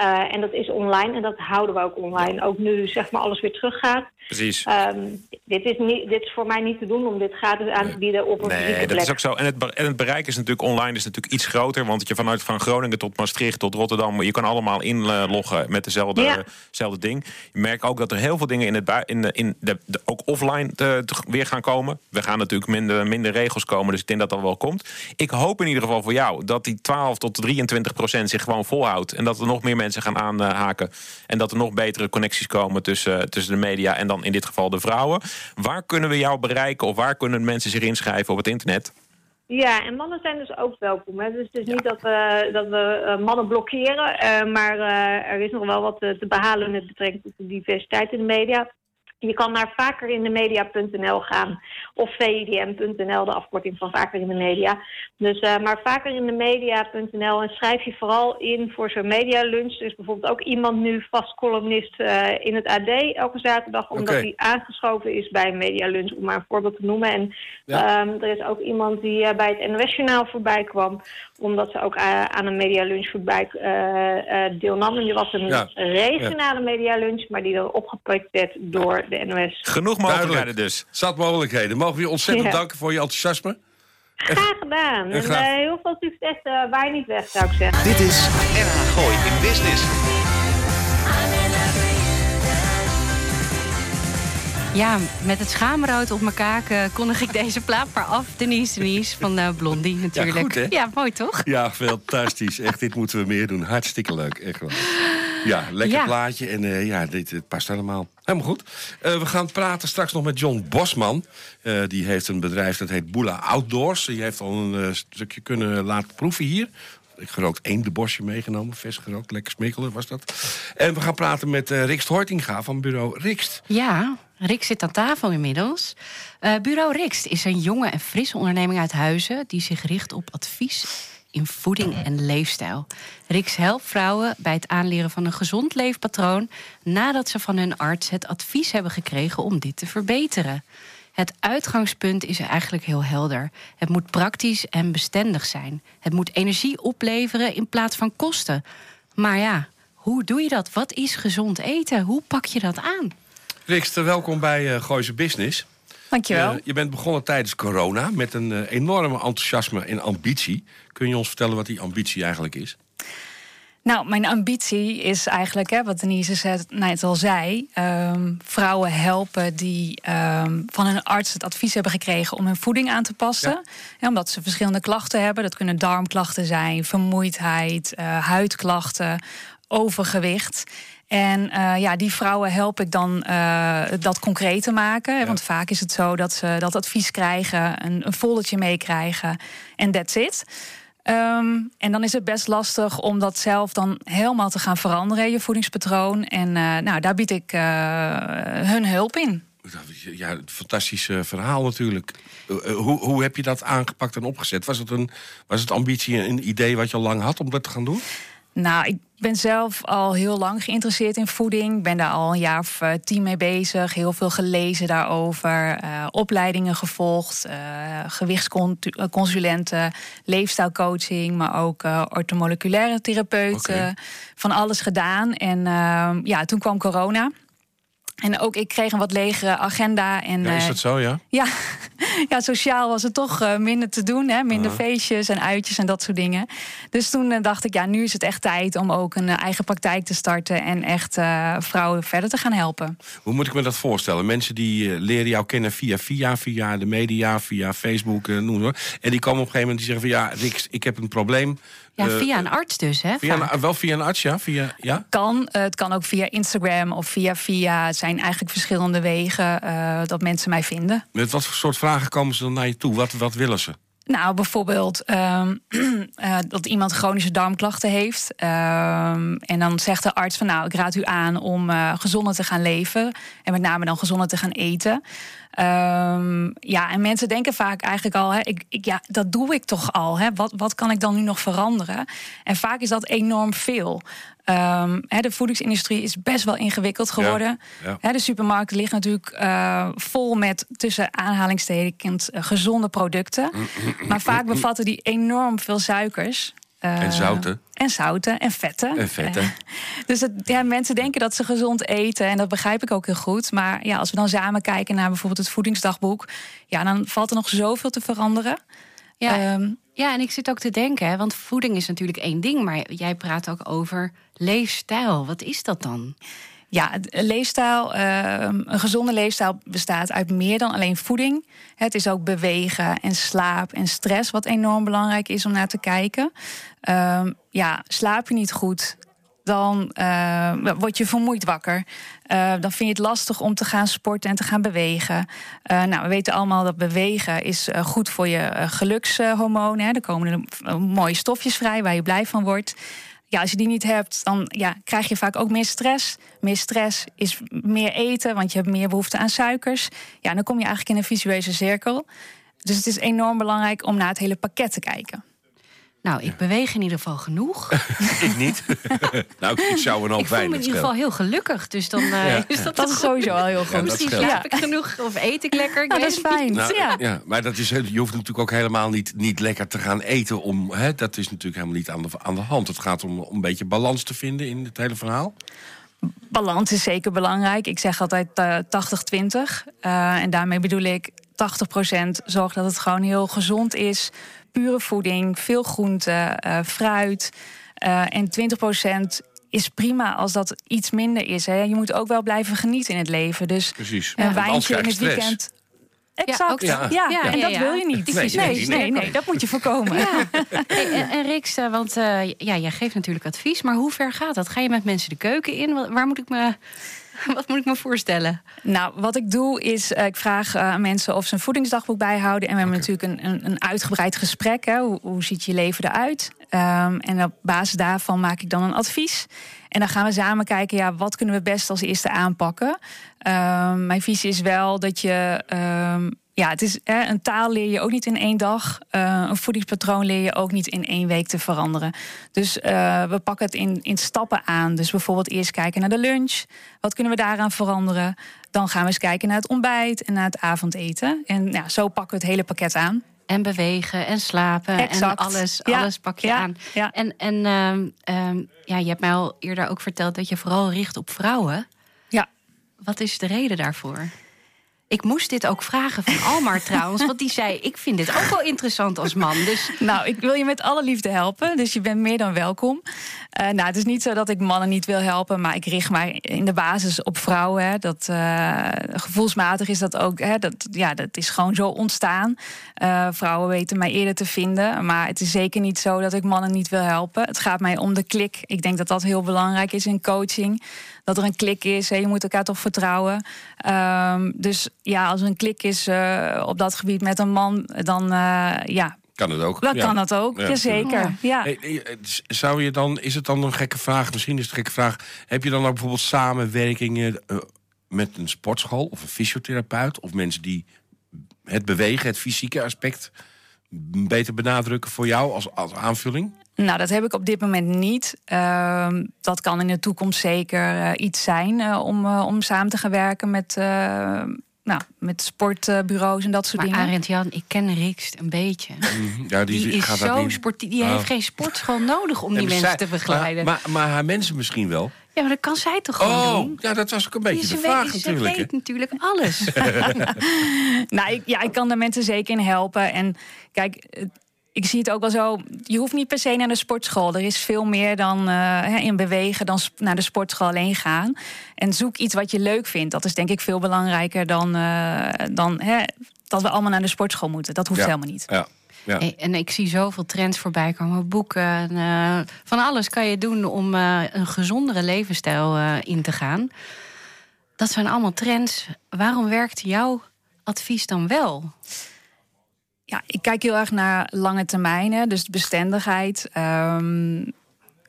Uh, en dat is online en dat houden we ook online. Ook nu zeg maar alles weer teruggaat. Precies. Um, dit, is niet, dit is voor mij niet te doen om dit gratis aan te bieden op een Nee, dat is ook zo. En het, en het bereik is natuurlijk online is natuurlijk iets groter. Want je vanuit van Groningen tot Maastricht tot Rotterdam... je kan allemaal inloggen met dezelfde, ja. ding. Je merkt ook dat er heel veel dingen in het in de, in de, de, ook offline te, te, weer gaan komen. We gaan natuurlijk minder, minder regels komen, dus ik denk dat dat wel komt. Ik hoop in ieder geval voor jou dat die 12 tot 23 procent zich gewoon volhoudt. En dat er nog meer mensen gaan aanhaken. En dat er nog betere connecties komen tussen, tussen de media en dan in dit geval de vrouwen. Waar kunnen we jou bereiken of waar kunnen mensen zich inschrijven op het internet? Ja, en mannen zijn dus ook welkom. Hè. Dus het is ja. niet dat we, dat we uh, mannen blokkeren, uh, maar uh, er is nog wel wat te behalen met betrekking tot de diversiteit in de media. Je kan naar vakerindemedia.nl gaan of VIDM.nl, de afkorting van Vaker in de Media. Dus, uh, maar vakerindemedia.nl en schrijf je vooral in voor zo'n media lunch. Er is bijvoorbeeld ook iemand nu vast columnist uh, in het AD elke zaterdag, omdat okay. hij aangeschoven is bij een media lunch, om maar een voorbeeld te noemen. En ja. um, er is ook iemand die uh, bij het NOS-journaal voorbij kwam, omdat ze ook aan een media lunch voorbij deelnam. En die was een ja. regionale ja. media lunch, maar die er opgepikt werd door de NOS. Genoeg mogelijkheden dus. Zat mogelijkheden. Mogen we je ontzettend ja. danken voor je enthousiasme? Graag gedaan. En, graag... en uh, heel veel succes uh, waar je niet weg, zou ik zeggen. Dit is NH Gooi in Business. Ja, met het schaamrood op mijn kaken kondig ik deze plaat maar af. Denise Denise van uh, Blondie natuurlijk. Ja, goed, hè? ja, mooi toch? Ja, fantastisch. Echt, dit moeten we meer doen. Hartstikke leuk, echt wel. Ja, lekker ja. plaatje en uh, ja, dit, dit, past helemaal. Helemaal goed. Uh, we gaan praten straks nog met John Bosman. Uh, die heeft een bedrijf dat heet Boela Outdoors. Die heeft al een stukje kunnen laten proeven hier. Ik gerookt één de bosje meegenomen, vers gerookt, lekker smikkelen was dat. En we gaan praten met Rikst Hortinga van bureau Rikst. Ja, Rikst zit aan tafel inmiddels. Uh, bureau Rikst is een jonge en frisse onderneming uit Huizen... die zich richt op advies in voeding en leefstijl. Rix helpt vrouwen bij het aanleren van een gezond leefpatroon... nadat ze van hun arts het advies hebben gekregen om dit te verbeteren. Het uitgangspunt is eigenlijk heel helder. Het moet praktisch en bestendig zijn. Het moet energie opleveren in plaats van kosten. Maar ja, hoe doe je dat? Wat is gezond eten? Hoe pak je dat aan? Welkom bij uh, Gooise Business. Dankjewel. Uh, je bent begonnen tijdens corona met een uh, enorme enthousiasme en ambitie. Kun je ons vertellen wat die ambitie eigenlijk is? Nou, mijn ambitie is eigenlijk, hè, wat Denise net al zei... Um, vrouwen helpen die um, van hun arts het advies hebben gekregen... om hun voeding aan te passen. Ja. Ja, omdat ze verschillende klachten hebben. Dat kunnen darmklachten zijn, vermoeidheid, uh, huidklachten, overgewicht... En uh, ja, die vrouwen help ik dan uh, dat concreet te maken. Ja. Want vaak is het zo dat ze dat advies krijgen, een, een foldertje meekrijgen en that's it. Ehm, en dan is het best lastig om dat zelf dan helemaal te gaan veranderen, je voedingspatroon. En eh, nou, daar bied ik hun hulp in. Ja, een fantastisch verhaal natuurlijk. hoe, hoe heb je dat aangepakt en opgezet? Was het, een, was het ambitie, een idee wat je al lang had om dat te gaan doen? Nou, ik ben zelf al heel lang geïnteresseerd in voeding. Ik ben daar al een jaar of uh, tien mee bezig. Heel veel gelezen daarover. Uh, opleidingen gevolgd. Uh, gewichtsconsulenten. Leefstijlcoaching. Maar ook ortomoleculaire therapeuten. Okay. Van alles gedaan. En ehm, ja, toen kwam corona. En ook ik kreeg een wat legere agenda. En, ja, is dat zo, ja? Ja, ja sociaal was het toch uh, minder te doen. Hè? Minder uh -huh. feestjes en uitjes en dat soort dingen. Dus toen uh, dacht ik, ja, nu is het echt tijd om ook een eigen praktijk te starten. En echt vrouwen verder te gaan helpen. Hoe moet ik me dat voorstellen? Mensen die leren jou kennen via via, via de media, via Facebook, noem maar. En die komen op een gegeven moment die zeggen van ja, Rick, ik heb een probleem. Ja, via een arts dus, hè? Via een, wel via een arts, ja? Via, ja? Kan. Uh, het kan ook via Instagram of via via. Het zijn eigenlijk verschillende wegen uh, dat mensen mij vinden. Met wat voor soort vragen komen ze dan naar je toe? Wat, wat willen ze? Nou, bijvoorbeeld um, uh, dat iemand chronische darmklachten heeft. Um, en dan zegt de arts van nou, ik raad u aan om gezonder te gaan leven. En met name dan gezonder te gaan eten. Um, ja, en mensen denken vaak eigenlijk al, hè, ik, ja, dat doe ik toch al. Hè? Wat, wat kan ik dan nu nog veranderen? En vaak is dat enorm veel. Um, hè, de voedingsindustrie is best wel ingewikkeld geworden. Ja, ja. Hè, de supermarkt ligt natuurlijk uh, vol met tussen aanhalingstekens uh, gezonde producten. maar vaak bevatten die enorm veel suikers. Uh, en zouten. En zouten en vetten. En vetten. dus het, ja, mensen denken dat ze gezond eten. En dat begrijp ik ook heel goed. Maar ja, als we dan samen kijken naar bijvoorbeeld het voedingsdagboek. Ja, dan valt er nog zoveel te veranderen. Ja, um, ja en ik zit ook te denken, want voeding is natuurlijk één ding. Maar jij praat ook over leefstijl. Wat is dat dan? Ja, leefstijl, uh, een gezonde leefstijl bestaat uit meer dan alleen voeding. Het is ook bewegen en slaap en stress, wat enorm belangrijk is om naar te kijken. Uh, ja, slaap je niet goed, dan uh, word je vermoeid wakker. Uh, dan vind je het lastig om te gaan sporten en te gaan bewegen. Uh, nou, we weten allemaal dat bewegen is goed voor je gelukshormonen. Er komen mooie stofjes vrij waar je blij van wordt ja, als je die niet hebt, dan ja, krijg je vaak ook meer stress. Meer stress is meer eten, want je hebt meer behoefte aan suikers. Ja, dan kom je eigenlijk in een visueuze cirkel. Dus het is enorm belangrijk om naar het hele pakket te kijken. Nou, ik beweeg in ieder geval genoeg. ik niet. nou, ik zou een Ik voel me in ieder geval heel gelukkig. Dus dan uh, ja. is dat, dat is sowieso al heel goed. Ja, Misschien slaap ik genoeg of eet ik lekker. Ik nou, dat is fijn. Nou, ja. ja. maar dat is, je hoeft natuurlijk ook helemaal niet, niet lekker te gaan eten. Om, hè, dat is natuurlijk helemaal niet aan de, aan de hand. Het gaat om, om een beetje balans te vinden in het hele verhaal. Balans is zeker belangrijk. Ik zeg altijd uh, 80-20. Uh, en daarmee bedoel ik 80% zorg dat het gewoon heel gezond is pure voeding, veel groente, uh, fruit. Uh, en 20% is prima als dat iets minder is. Hè. Je moet ook wel blijven genieten in het leven. Dus Precies. een wijntje in het stress. weekend. Exact. Ja, ja. ja en dat wil je niet. Nee, nee, nee, nee, dat moet je voorkomen. Hey, en, en Rix, want uh, ja, jij geeft natuurlijk advies, maar hoe ver gaat dat? Ga je met mensen de keuken in? Waar moet ik me Wat moet ik me voorstellen? Nou, wat ik doe is, uh, ik vraag uh, mensen of ze een voedingsdagboek bijhouden. En we hebben natuurlijk een, een, een, uitgebreid gesprek. Hè. Hoe, hoe, ziet je leven eruit? Um, en op basis daarvan maak ik dan een advies. En dan gaan we samen kijken, ja, wat kunnen we best als eerste aanpakken? Um, mijn visie is wel dat je um, ja, het is, hè, een taal leer je ook niet in één dag. Uh, een voedingspatroon leer je ook niet in één week te veranderen. Dus uh, we pakken het in, in stappen aan. Dus bijvoorbeeld eerst kijken naar de lunch. Wat kunnen we daaraan veranderen? Dan gaan we eens kijken naar het ontbijt en naar het avondeten. En ja, zo pakken we het hele pakket aan. En bewegen en slapen exact. en alles, ja. alles pak je ja. aan. Ja. En, en um, um, ja, je hebt mij al eerder ook verteld dat je vooral richt op vrouwen. Ja. Wat is de reden daarvoor? Ik moest dit ook vragen van Almar trouwens. Want die zei, ik vind dit ook wel interessant als man. Dus... Nou, ik wil je met alle liefde helpen. Dus je bent meer dan welkom. Uh, nou, het is niet zo dat ik mannen niet wil helpen. Maar ik richt mij in de basis op vrouwen. Hè. Dat, uh, gevoelsmatig is dat ook. Hè. Dat, ja, dat is gewoon zo ontstaan. Uh, vrouwen weten mij eerder te vinden. Maar het is zeker niet zo dat ik mannen niet wil helpen. Het gaat mij om de klik. Ik denk dat dat heel belangrijk is in coaching dat er een klik is. Hè, je moet elkaar toch vertrouwen. Um, dus ja, als er een klik is uh, op dat gebied met een man, dan uh, ja, Kan het ook. Dan ja. kan dat ook, Ja, jazeker. Ja. Hey, eh, zou je dan, is het dan een gekke vraag? Misschien is het een gekke vraag. Heb je dan ook bijvoorbeeld samenwerkingen eh, met een sportschool of een fysiotherapeut of mensen die het bewegen, het fysieke aspect beter benadrukken voor jou als, als aanvulling? Nou, dat heb ik op dit moment niet. Ehm, dat kan in de toekomst zeker eh, iets zijn eh, om, eh, om samen te gaan werken met, eh, nou, met sportbureaus en dat soort Maar dingen. Arend Jan, ik ken Rikst een beetje. Ja, Die is gaat dat zo niet- sportief. Die Oh. heeft geen sportschool nodig om die mensen zij- te begeleiden. Maar, maar, maar haar mensen misschien wel. ja, maar dat kan zij toch gewoon doen? Oh, ja, dat was ook een beetje ze de vraag weet, natuurlijk. Ze weet natuurlijk alles. Nou, ik, ja, ik kan de mensen zeker in helpen. En kijk, ik zie het ook wel zo. Je hoeft niet per se naar de sportschool. Er is veel meer dan eh, hè, in bewegen dan naar de sportschool alleen gaan. En zoek iets wat je leuk vindt. Dat is denk ik veel belangrijker dan, eh, dan hè, dat we allemaal naar de sportschool moeten. Dat hoeft Ja. helemaal niet. Ja. Ja. Hey, en ik zie zoveel trends voorbij komen. Boeken. En, eh, van alles kan je doen om eh, een gezondere levensstijl eh, in te gaan. Dat zijn allemaal trends. Waarom werkt jouw advies dan wel? Ja, ik kijk heel erg naar lange termijnen, dus bestendigheid. Ehm,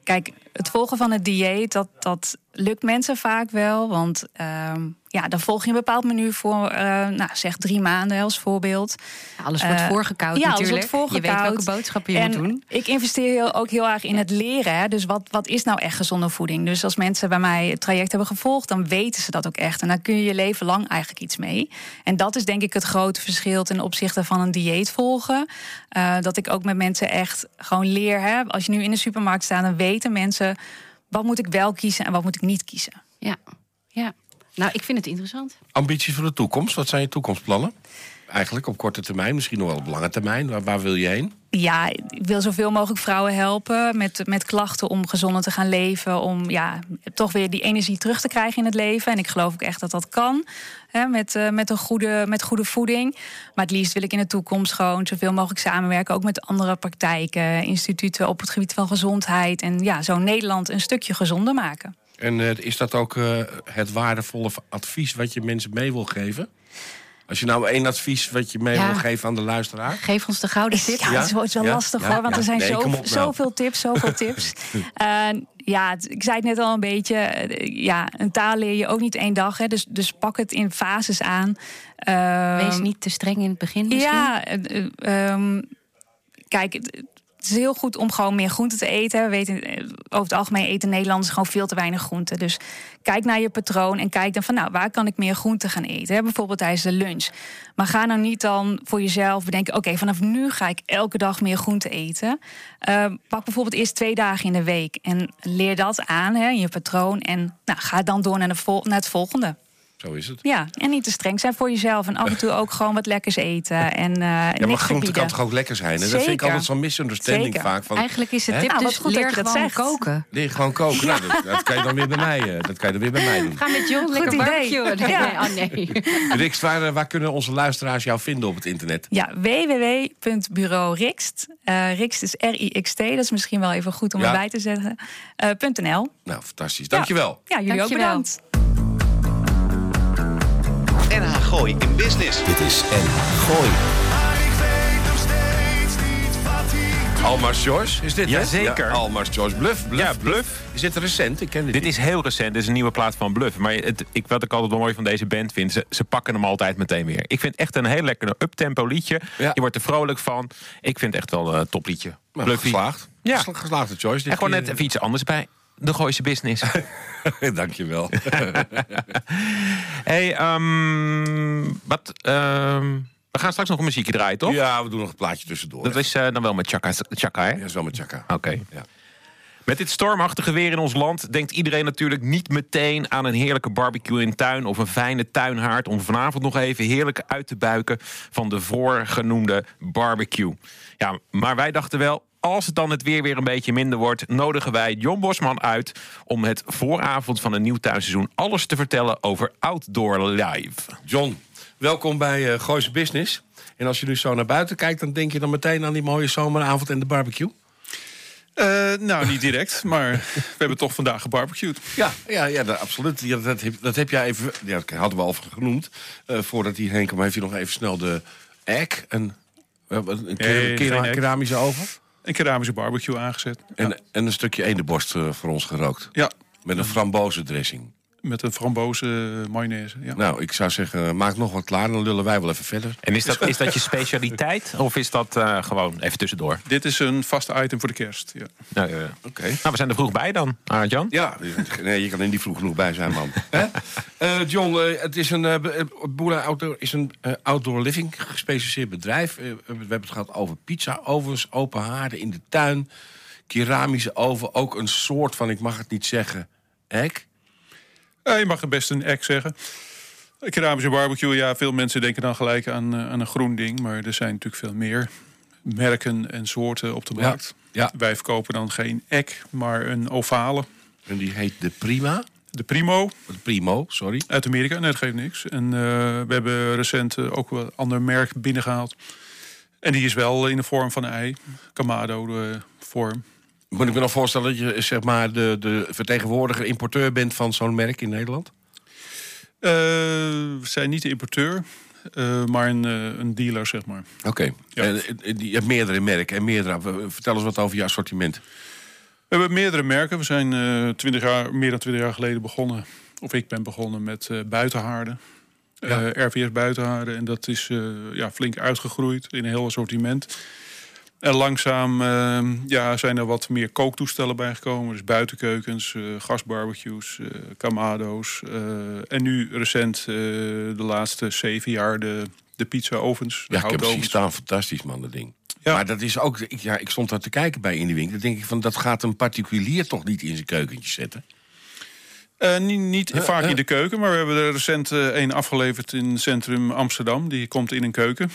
kijk, het volgen van het dieet, dat, dat lukt mensen vaak wel. Want ehm, ja, dan volg je een bepaald menu voor, eh, nou, zeg drie maanden als voorbeeld. Alles wordt voorgekoud ja, alles natuurlijk. wordt Je weet welke boodschappen je en moet doen. Ik investeer heel, ook heel erg in het leren. Hè. Dus wat, wat is nou echt gezonde voeding? Dus als mensen bij mij het traject hebben gevolgd, dan weten ze dat ook echt. En dan kun je je leven lang eigenlijk iets mee. En dat is denk ik het grote verschil ten opzichte van een dieet volgen. Eh, dat ik ook met mensen echt gewoon leer. Hè. Als je nu in de supermarkt staat, dan weten mensen wat moet ik wel kiezen en wat moet ik niet kiezen. Ja, ja. Nou, ik vind het interessant. Ambities voor de toekomst, wat zijn je toekomstplannen? Eigenlijk op korte termijn, misschien nog wel op lange termijn. Waar, waar wil je heen? Ja, ik wil zoveel mogelijk vrouwen helpen met, met klachten om gezonder te gaan leven. Om ja, toch weer die energie terug te krijgen in het leven. En ik geloof ook echt dat dat kan. Hè, met, eh, met, een goede, met goede voeding. Maar het liefst wil ik in de toekomst gewoon zoveel mogelijk samenwerken. Ook met andere praktijken, instituten op het gebied van gezondheid. En ja, zo Nederland een stukje gezonder maken. En eh, is dat ook eh, het waardevolle advies wat je mensen mee wil geven? Als je nou één advies wat je mee Ja. wil geven aan de luisteraar? Geef ons de gouden tip. Ja, Ja? het wordt wel Ja? lastig Ja? hoor, want Ja. er zijn Nee, zo, nou. zoveel tips, zoveel tips. Eh, ja, ik zei het net al een beetje. eh, ja, een taal leer je ook niet één dag. Hè, dus, dus pak het in fases aan. Eh, Wees niet te streng in het begin misschien. Ja, eh, ehm, kijk, het is heel goed om gewoon meer groente te eten. We weten, eh, over het algemeen eten Nederlanders gewoon veel te weinig groente. Dus kijk naar je patroon en kijk dan van, nou, waar kan ik meer groente gaan eten? Bijvoorbeeld tijdens de lunch. Maar ga nou niet dan voor jezelf bedenken, oké, vanaf nu ga ik elke dag meer groente eten. Eh, pak bijvoorbeeld eerst twee dagen in de week en leer dat aan hè, in je patroon. En nou, ga dan door naar, naar het volgende. Zo is het. Ja, en niet te streng zijn voor jezelf. En af en toe ook gewoon wat lekkers eten. En, eh Ja, maar niks groente kan toch ook lekker zijn? hè? Dat vind ik altijd zo'n misunderstanding Zeker. vaak. Van, Eigenlijk is de Hè? tip Nou, wat dus goed dat leer je dat gewoon zegt. koken. leer gewoon koken. Nou, dat, dat kan je dan weer bij mij, eh, dat kan je dan weer bij mij doen. Ga met John lekker idee. barbecuen. Nee, Ja. nee, oh nee. Riks, waar, eh, waar kunnen onze luisteraars jou vinden op het internet? Ja, www.bureaurikst. Eh Rikst is R-I-X-T. Dat is misschien wel even goed om Ja. erbij te zeggen. Eh, .nl. Nou, fantastisch. Dankjewel. Ja, jullie Dankjewel. ook bedankt. Gooi in Business. Dit is NH Gooi. Almars Joyce, is dit hè? Jazeker. Ja, Almars Joyce. Bluff, bluff. Ja, Bluff. Is dit recent? Ik ken dit, Dit niet. is heel recent, dit is een nieuwe plaat van Bluff. Maar het, ik, wat ik altijd wel mooi van deze band vind, ze, ze pakken hem altijd meteen weer. Ik vind het echt een heel lekker uptempo liedje. Ja. Je wordt er vrolijk van. Ik vind het echt wel een topliedje. Bluffy. geslaagd. Ja. Gesla- Geslaagde choice. Dit En gewoon net even iets anders bij. De Gooise Business. Dankjewel. hey, ehm, wat, ehm, we gaan straks nog een muziekje draaien, toch? Ja, we doen nog een plaatje tussendoor. Dat is eh, dan wel met Chaka, Chaka hè? Ja, dat is wel met Chaka. Oké. Ja. Met dit stormachtige weer in ons land denkt iedereen natuurlijk niet meteen aan een heerlijke barbecue in tuin of een fijne tuinhaard om vanavond nog even heerlijk uit te buiken van de voorgenoemde barbecue. Ja, maar wij dachten wel, als het dan het weer weer een beetje minder wordt, nodigen wij John Bosman uit om het vooravond van een nieuw tuinseizoen alles te vertellen over Outdoor Live. John, welkom bij Gooise Business. En als je nu zo naar buiten kijkt, dan denk je dan meteen aan die mooie zomeravond en de barbecue? Eh, nou, niet direct, maar we hebben toch vandaag gebarbecued. Ja, ja, ja dat, absoluut. Ja, dat, heb, dat heb jij even, ja, dat hadden we al genoemd. Eh, voordat hij heen kwam, heeft hij nog even snel de egg, een Een geen hek. keramische oven? Een keramische barbecue aangezet. En, en een stukje eendenborst eh, voor ons gerookt. ja, Met een frambozen-dressing. Met een frambozen mayonaise. Ja. Nou, ik zou zeggen, maak nog wat klaar. Dan lullen wij wel even verder. En is dat, is dat je specialiteit? Of is dat eh, gewoon even tussendoor? Dit is een vast item voor de kerst. Ja. Nou, eh, Oké. nou, we zijn er vroeg bij dan, Arend-Jan. Ja, nee, je kan er niet vroeg genoeg bij zijn, man. Hè? Eh, John, eh, het is een, eh, eh, Boela Outdoor is een eh, outdoor living gespecialiseerd bedrijf. Eh, we hebben het gehad over pizza-ovens, open haarden in de tuin, keramische oven. Ook een soort van, ik mag het niet zeggen, hek. Eh, je mag er best een egg zeggen. Keramische barbecue, ja, veel mensen denken dan gelijk aan, eh, aan een groen ding. Maar er zijn natuurlijk veel meer merken en soorten op de markt. ja. Wij verkopen dan geen egg, maar een ovale. En die heet de Prima. De Primo De Primo, sorry. uit Amerika. Nee, dat geeft niks. En eh, we hebben recent ook wel een ander merk binnengehaald. En die is wel in de vorm van een ei. Kamado de vorm. Moet ik me nog voorstellen dat je zeg maar, de, de vertegenwoordiger, importeur bent van zo'n merk in Nederland? Eh, we zijn niet de importeur, eh, maar een, eh, een dealer, zeg maar. Oké. Ja. Eh, Je hebt meerdere merken en meerdere. Vertel eens wat over je assortiment. We hebben meerdere merken. We zijn eh 20 jaar, meer dan 20 jaar geleden begonnen. Of ik ben begonnen met buitenhaarden. Ja. RVS buitenhaarden. En dat is ja, flink uitgegroeid in een heel assortiment. En langzaam eh, ja, zijn er wat meer kooktoestellen bijgekomen. Dus buitenkeukens, eh, gasbarbecues, eh kamado's. eh, en nu recent de laatste zeven jaar de, de pizza-ovens. Ja, ik heb houtovens. staan. Fantastisch, man, dat ding. Ja. Maar dat is ook... Ik, ja, ik stond daar te kijken bij in de winkel. Dan denk ik van, dat gaat een particulier toch niet in zijn keukentje zetten? Niet niet vaak in de keuken, maar we hebben er recent eh, een afgeleverd in het centrum Amsterdam. Die komt in een keuken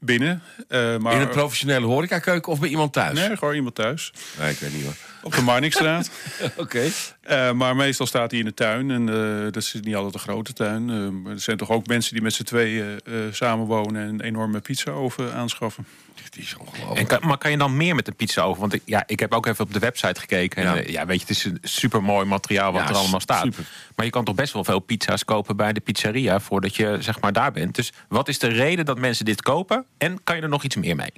binnen. Eh, maar, In een professionele horecakeuken of bij iemand thuis? Nee, gewoon iemand thuis. Nee, ik weet niet hoor. Op de Marnixstraat. Oké. Eh, maar meestal staat hij in de tuin. En eh, dat is niet altijd een grote tuin. Eh, er zijn toch ook mensen die met z'n tweeën eh samenwonen... en een enorme pizza-oven aanschaffen. Die is ongelooflijk. En kan, maar kan je dan meer met de pizza over? Want ik, ja, ik heb ook even op de website gekeken. En Ja. weet je, het is een super mooi materiaal wat Ja, er allemaal staat. super. Maar je kan toch best wel veel pizza's kopen bij de pizzeria voordat je zeg maar daar bent. Dus wat is de reden dat mensen dit kopen? En kan je er nog iets meer mee?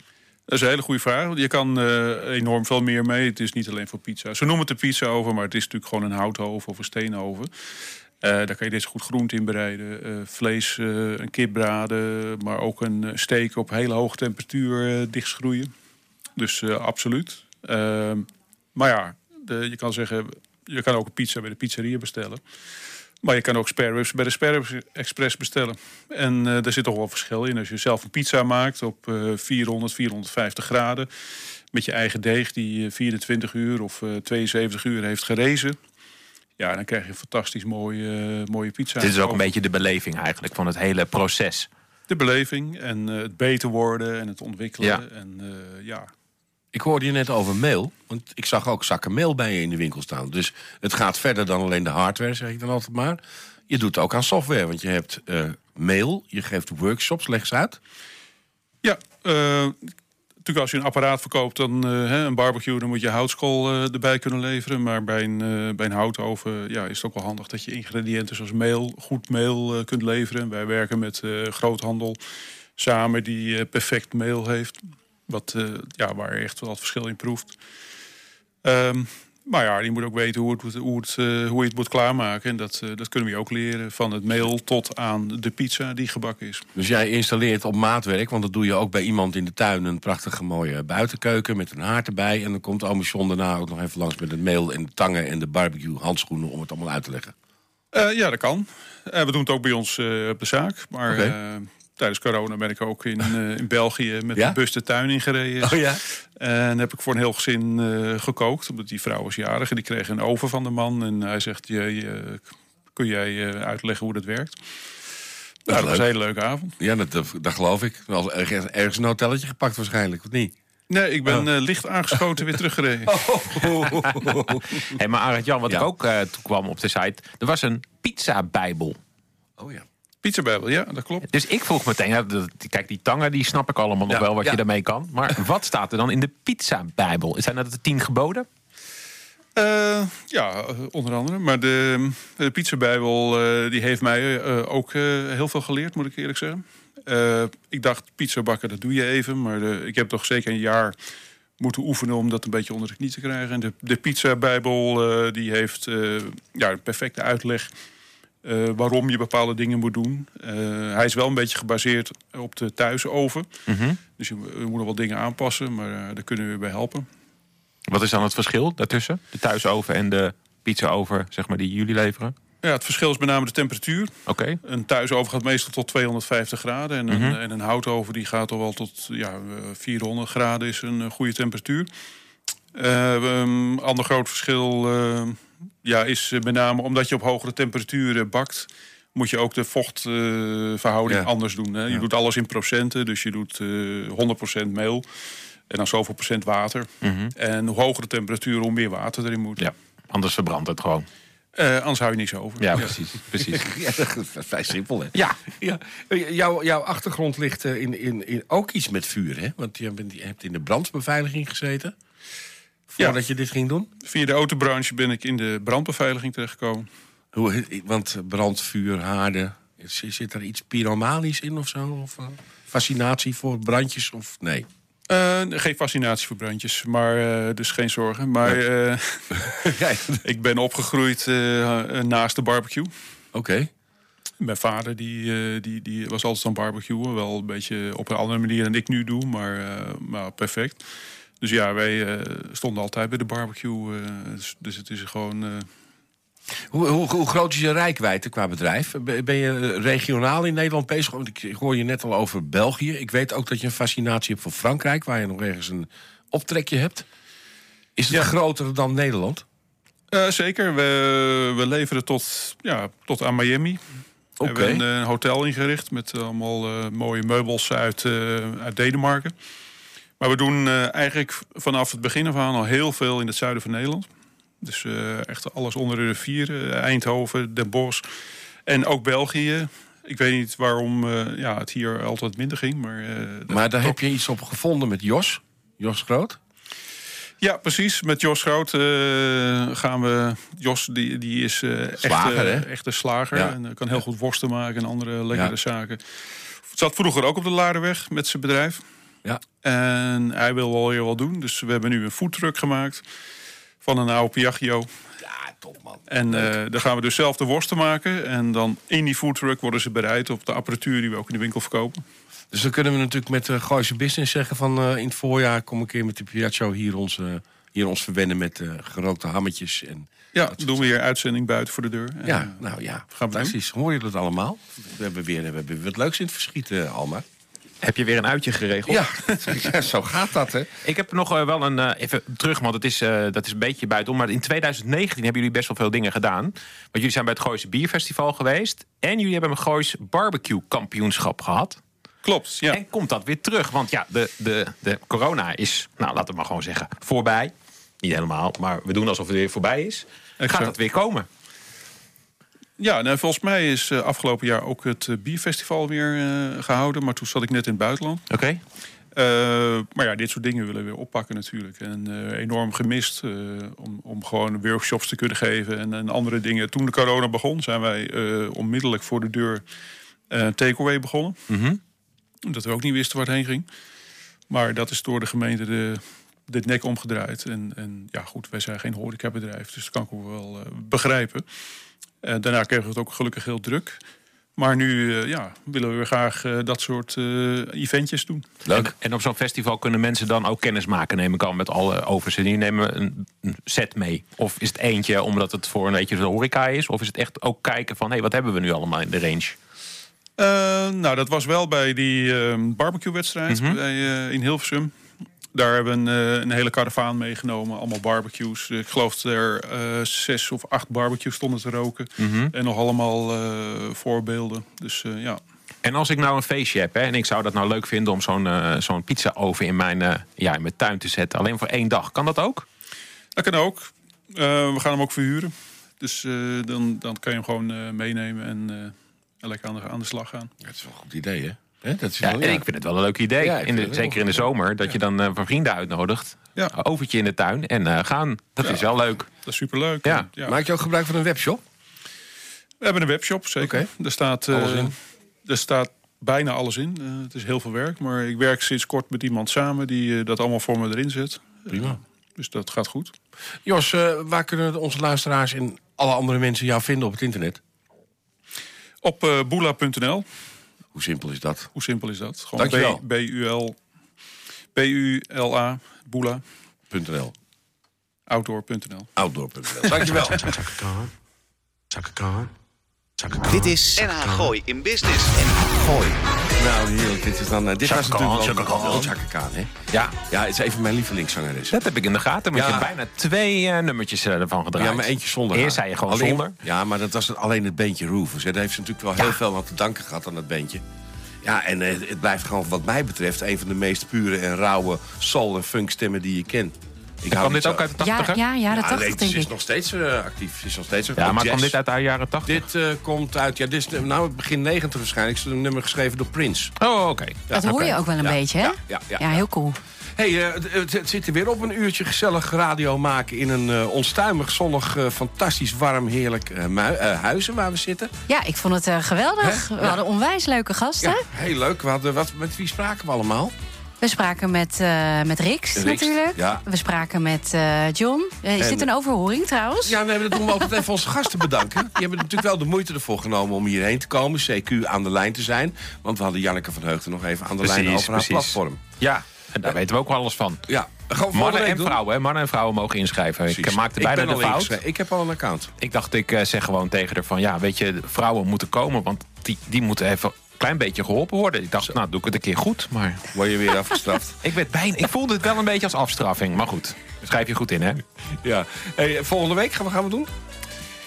Dat is een hele goede vraag. Je kan eh, enorm veel meer mee. Het is niet alleen voor pizza. Ze noemen het een pizza over, maar het is natuurlijk gewoon een houthoven of een steenoven. Eh daar kan je dit goed groente in bereiden. Eh, vlees, een kip braden, maar ook een steak op hele hoge temperatuur dichtschroeien. Dus absoluut. Ehm, maar ja, de, je kan zeggen, je kan ook een pizza bij de pizzeria bestellen. Maar je kan ook spareribs bij de Spareribs Express bestellen. En eh daar zit toch wel verschil in. Als je zelf een pizza maakt op eh 400, 450 graden... met je eigen deeg die eh, 24 uur of eh 72 uur heeft gerezen... ja, dan krijg je een fantastisch mooie, eh, mooie pizza. Dit is ook een beetje de beleving eigenlijk van het hele proces. De beleving en eh, het beter worden en het ontwikkelen. Ja. En eh, ja, Ik hoorde je net over meel. Want ik zag ook zakken meel bij je in de winkel staan. Dus het gaat verder dan alleen de hardware, zeg ik dan altijd maar. Je doet ook aan software, want je hebt eh, mail, je geeft workshops, leg uit. Ja, eh, natuurlijk als je een apparaat verkoopt, dan eh, een barbecue, dan moet je houtskool erbij kunnen leveren. Maar bij een, bij een houtoven ja, is het ook wel handig dat je ingrediënten zoals meel, goed meel kunt leveren. Wij werken met groothandel samen die perfect meel heeft. Wat, eh, ja, waar je echt wel het verschil in proeft. Ehm, maar ja, je moet ook weten hoe, het, hoe, het, eh, hoe je het moet klaarmaken. En dat, eh, dat kunnen we je ook leren. Van het meel tot aan de pizza die gebakken is. Dus jij installeert op maatwerk, want dat doe je ook bij iemand in de tuin... een prachtige mooie buitenkeuken met een haard erbij. En dan komt John daarna ook nog even langs met het meel en de tangen... en de barbecue handschoenen om het allemaal uit te leggen. Ja, dat kan. Eh, we doen het ook bij ons op de zaak. Maar. Eh, tijdens corona ben ik ook in, eh, in België met Ja? een bus de tuin ingereden. Oh ja? En heb ik voor een heel gezin eh, gekookt. Omdat die vrouw was jarig en die kreeg een oven van de man. En hij zegt, je, je- kun jij eh, uitleggen hoe dat werkt? Nou, dat was een hele leuke avond. Ja, dat, dat, dat geloof ik. Wel ergens, ergens een hotelletje gepakt waarschijnlijk, of niet? Nee, ik ben Oh. eh, licht aangeschoten weer teruggereden. Hey, maar Arend Jan, wat Ja. ik ook eh toen kwam op de site, er was een pizza-bijbel. Oh ja. Pizzabijbel, ja, dat klopt. Dus ik vroeg meteen, kijk, die tangen die snap ik allemaal nog Ja, wel wat ja. je daarmee kan. Maar wat staat er dan in de pizza-bijbel? Zijn dat de tien geboden? Eh, ja, onder andere. Maar de, de pizzabijbel eh, die heeft mij eh, ook heel veel geleerd, moet ik eerlijk zeggen. Ik dacht, pizza bakken, dat doe je even. Maar de, ik heb toch zeker een jaar moeten oefenen om dat een beetje onder de knie te krijgen. En de, de pizza-bijbel uh, die heeft ja, een perfecte uitleg uh, waarom je bepaalde dingen moet doen. hij is wel een beetje gebaseerd op de thuisoven. Mm -hmm. Dus je, je, moet nog wel dingen aanpassen, maar daar kunnen we bij helpen. Wat is dan het verschil daartussen? De thuisoven en de pizza-oven zeg maar, die jullie leveren? Ja, het verschil is met name de temperatuur. Oké. Een thuisoven gaat meestal tot 250 graden. En een, mm -hmm. en een houtoven die gaat al wel tot ja, 400 graden is een goede temperatuur. Um, ander groot verschil ja, is met name omdat je op hogere temperaturen bakt... moet je ook de vochtverhouding uh, ja. anders doen. Hè? Je ja. doet alles in procenten, dus je doet 100% meel... en dan zoveel procent water. Mm -hmm. En hoe hoger de temperatuur, hoe meer water erin moet. Ja, anders verbrandt het gewoon. Uh, anders hou je niks over. Ja, precies. precies. ja, vrij simpel, hè? Ja. ja. Jouw, jouw achtergrond ligt in, in, in ook iets met vuur, hè? Want je hebt in de brandbeveiliging gezeten. Voordat je dit ging doen? Via de autobranche ben ik in de brandbeveiliging terechtgekomen. Hoe, want brandvuur, haarden, zit er iets pyromanisch in of zo? Of uh, fascinatie voor brandjes of nee? Uh, geen fascinatie voor brandjes, maar uh, dus geen zorgen. Maar ik ben opgegroeid naast de barbecue. Oké. Okay. Mijn vader die, die, die was altijd aan barbecuen. Wel een beetje op een andere manier dan ik nu doe, maar, maar perfect. Dus ja, wij stonden altijd bij de barbecue. Dus, dus, het is gewoon... Hoe, hoe, hoe, groot is je rijkwijde qua bedrijf? Ben je regionaal in Nederland bezig? Want ik hoor je net al over België. Ik weet ook dat je een fascinatie hebt voor Frankrijk... waar je nog ergens een optrekje hebt. Is het ja. groter dan Nederland? Zeker. We, we leveren tot, ja, tot aan Miami. Okay. We hebben een, hotel ingericht met allemaal mooie meubels uit, uit Denemarken. Maar we doen eigenlijk vanaf het begin af aan al heel veel in het zuiden van Nederland. Dus uh, echt alles onder de rivier. Uh, Eindhoven, Den Bosch en ook België. Ik weet niet waarom ja, het hier altijd minder ging. Maar, maar daar heb je iets op gevonden met Jos? Jos Groot? Ja, precies. Met Jos Groot gaan we... Jos die, die is slager, echt, echt een slager. Ja. En kan heel goed worsten maken en andere lekkere ja. zaken. Zat vroeger ook op de Laardenweg met zijn bedrijf. Ja. En hij wil wel heel wat doen. Dus we hebben nu een foodtruck gemaakt van een oude Piaggio. Ja, top man. En uh, dan gaan we dus zelf de worsten maken. En dan in die foodtruck worden ze bereid op de apparatuur die we ook in de winkel verkopen. Dus dan kunnen we natuurlijk met uh, Gooise Business zeggen van uh, in het voorjaar kom een keer met de Piaggio hier ons, hier ons verwennen met gerookte hammetjes. En ja, doen we hier uitzending buiten voor de deur. En, ja, nou ja, fantastisch. Hoor je dat allemaal? We hebben weer, we hebben weer wat leuks in het verschiet, Alma. Heb je weer een uitje geregeld? Ja, zo gaat dat, hè? Ik heb nog uh, wel een... Uh, even terug, want het is, uh, dat is een beetje buitenom. Maar in 2019 hebben jullie best wel veel dingen gedaan. Want jullie zijn bij het Gooise Bierfestival geweest. En jullie hebben een Goois Barbecue Kampioenschap gehad. Klopt, ja. En komt dat weer terug? Want ja, de, de, de corona is, nou laten we maar gewoon zeggen, voorbij. Niet helemaal, maar we doen alsof het weer voorbij is. Exact. Gaat dat weer komen? Ja, nou, volgens mij is uh, afgelopen jaar ook het uh, bierfestival weer uh, gehouden. Maar toen zat ik net in het buitenland. Oké. Okay. maar ja, dit soort dingen willen we weer oppakken natuurlijk. En enorm gemist om, om gewoon workshops te kunnen geven en, en, andere dingen. Toen de corona begon, zijn wij onmiddellijk voor de deur takeaway begonnen. Mm -hmm. Dat we ook niet wisten waar het heen ging. Maar dat is door de gemeente de, de nek omgedraaid. En, en ja, goed, wij zijn geen horecabedrijf, dus dat kan ik ook wel begrijpen. Uh, daarna kregen we het ook gelukkig heel druk. Maar nu uh, ja, willen we weer graag uh, dat soort eventjes doen. Leuk. En, en op zo'n festival kunnen mensen dan ook kennis maken, neem ik al, met alle overs. En die nemen een, een, set mee. Of is het eentje omdat het voor een beetje de horeca is? Of is het echt ook kijken van, hé, hey, wat hebben we nu allemaal in de range? nou, dat was wel bij die barbecue-wedstrijd mm -hmm. in Hilversum. Daar hebben we een, een, hele karavaan meegenomen. Allemaal barbecues. Ik geloof dat er uh, zes of acht barbecues stonden te roken. Mm -hmm. En nog allemaal uh, voorbeelden. Dus uh, ja. En als ik nou een feestje heb hè, en ik zou dat nou leuk vinden om zo'n zo'n pizza-oven in mijn, ja, in mijn tuin te zetten. Alleen voor één dag. Kan dat ook? Dat kan ook. we gaan hem ook verhuren. Dus dan, dan kan je hem gewoon meenemen en lekker aan de, aan de slag gaan. Ja, dat is wel een goed idee hè? He, dat is ja, wel, ja. En ik vind het wel een leuk idee. Ja, in de, zeker in de zomer. Dat je dan uh, van vrienden uitnodigt. Ja. Overtje in de tuin en uh, gaan. Dat is wel leuk. Dat is superleuk. Ja. Maak je ook gebruik van een webshop? We hebben een webshop, zeker. Okay. Er staat, uh, er staat bijna alles in. Eh, het is heel veel werk, maar ik werk sinds kort met iemand samen die eh, dat allemaal voor me erin zet. Prima. dus dat gaat goed. Jos, eh, waar kunnen onze luisteraars en alle andere mensen jou vinden op het internet? Op uh, boela.nl. Hoe simpel is dat? Hoe simpel is dat? Gewoon Dankjewel. B-U-L... B-U-L-A, boela.nl. Outdoor.nl. Outdoor.nl. Dankjewel. Dit is NH Gooi in Business. NH Gooi. Nou, heerlijk. Dit, is dan, uh, dit was natuurlijk Chaka wel Chaka Khan, hè? Ja. Ja, het is even mijn lievelingszangeres. Dat heb ik in de gaten, want ja. je bijna twee uh, nummertjes uh, ervan gedraaid. Ja, maar eentje zonder Eerst zei je gewoon alleen, zonder. Ja, maar dat was alleen het beentje Roofers. Daar heeft ze natuurlijk wel ja. heel veel aan te danken gehad aan dat beentje. Ja, en het blijft gewoon wat mij betreft... een van de meest pure en rauwe soul- en funkstemmen die je kent. Ik kwam dit ook uit de 80 Ja, ja, ja, de 80 nee, denk Ze is ik. nog steeds uh, actief. Ze is nog steeds ja, maar kwam dit uit de jaren 80? Dit uh, komt uit, ja, dit is nou begin 90 waarschijnlijk. Het is een nummer geschreven door Prince. Oh, oké. Okay. Ja, dat hoor okay. je ook wel een ja, beetje, hè? Ja, ja, ja, ja heel cool. hey, uh, het, het zit er weer op een uurtje gezellig radio maken... in een uh, onstuimig, zonnig, uh, fantastisch, warm, heerlijk huizen waar we zitten. Ja, ik vond het geweldig. He? We hadden onwijs leuke gasten. Ja, heel leuk. We hadden, wat, met wie spraken we allemaal? We spraken met, uh, met Rix, Rix natuurlijk. Ja. We spraken met uh, John. Uh, is en, dit een overhoring trouwens? Ja, nee, dat doen we altijd even onze gasten bedanken. Die hebben natuurlijk wel de moeite ervoor genomen om hierheen te komen. CQ aan de lijn te zijn. Want we hadden Janneke van Heugden nog even aan de precies, lijn over precies. haar platform. Ja, en daar weten we ook wel alles van. Ja, gewoon Mannen en vrouwen, hè? mannen en vrouwen mogen inschrijven. Precies. Ik maakte bijna de fout. Ik heb al een account. Ik dacht, ik zeg gewoon tegen haar van... ja, weet je, vrouwen moeten komen, want die, die moeten even klein beetje geholpen worden. Ik dacht, Zo. nou, doe ik het een keer goed, maar... Word je weer afgestraft? ik, werd bijna, ik voelde het wel een beetje als afstraffing, maar goed. Schrijf je goed in, hè? Ja. Hey, volgende week gaan we, gaan we doen?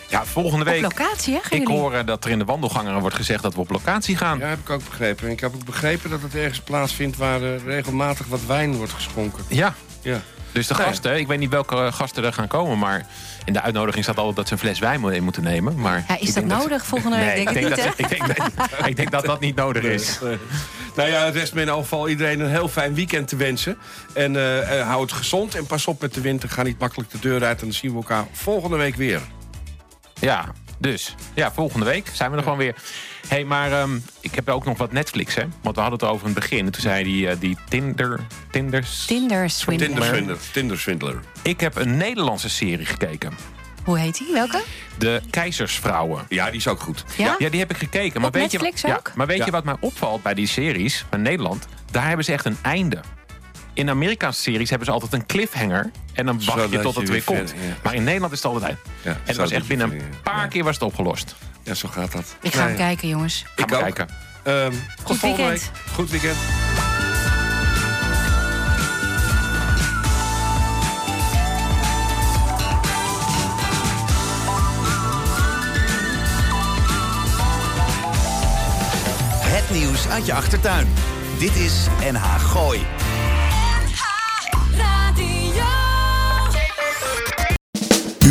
Ja, volgende week. Op locatie, hè? Ik hoor uh, dat er in de wandelgangen wordt gezegd dat we op locatie gaan. Ja, heb ik ook begrepen. En ik heb ook begrepen dat het ergens plaatsvindt waar uh, regelmatig wat wijn wordt geschonken. Ja. Ja. Dus de Nee. gasten, ik weet niet welke gasten er gaan komen, maar in de uitnodiging staat altijd dat ze een fles wijn mee moeten nemen. Maar Ja, is dat nodig volgende week? Nee, denk ik denk, niet, dat, ik, denk dat, ik denk dat dat niet nodig is. Nee. Nou ja, het rest me in elk geval iedereen een heel fijn weekend te wensen. En uh, uh, hou het gezond en pas op met de winter. Ga niet makkelijk de deur uit en dan zien we elkaar volgende week weer. Ja, dus. Ja, volgende week zijn we er gewoon weer. Hé, hey, maar um, ik heb ook nog wat Netflix, hè? Want we hadden het over in het begin. En toen zei die, uh, die Tinder... Tinders... Tinder Swindler. Tinderswindler. Tinderswindler. Ik heb een Nederlandse serie gekeken. Hoe heet die? Welke? De Keizersvrouwen. Ja, die is ook goed. Ja? Ja, die heb ik gekeken. Maar Op weet Netflix je, ook? Ja, maar weet Ja. je wat mij opvalt bij die series van Nederland? Daar hebben ze echt een einde. In Amerikaanse series hebben ze altijd een cliffhanger. En dan wacht je tot je het weer weer komt. verder, ja. Maar in Nederland is het altijd. Ja, en het was echt binnen een paar ja. keer was het opgelost. Ja, zo gaat dat. Ik ga hem kijken, jongens. Ga Ik ook. kijken. Ehm, tot volgende weekend. week. Goed weekend. Het nieuws uit je achtertuin. Dit is NH Gooi.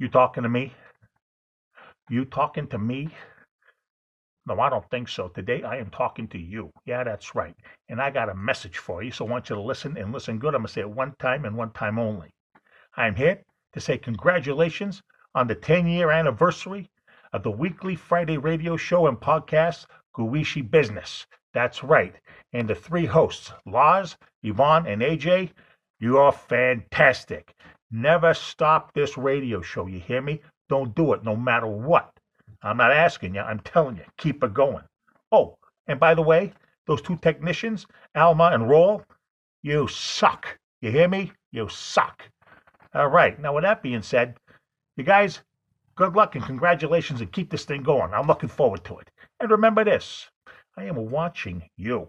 You talking to me? You talking to me? No, I don't think so. Today I am talking to you. Yeah, that's right. And I got a message for you, so I want you to listen and listen good. I'm going to say it one time and one time only. I'm here to say congratulations on the 10 year anniversary of the weekly Friday radio show and podcast, Guishi Business. That's right. And the three hosts, Laz, Yvonne, and AJ, you are fantastic. Never stop this radio show. You hear me? Don't do it no matter what. I'm not asking you, I'm telling you, keep it going. Oh, and by the way, those two technicians, Alma and Roll, you suck. You hear me? You suck. All right. Now, with that being said, you guys, good luck and congratulations and keep this thing going. I'm looking forward to it. And remember this I am watching you.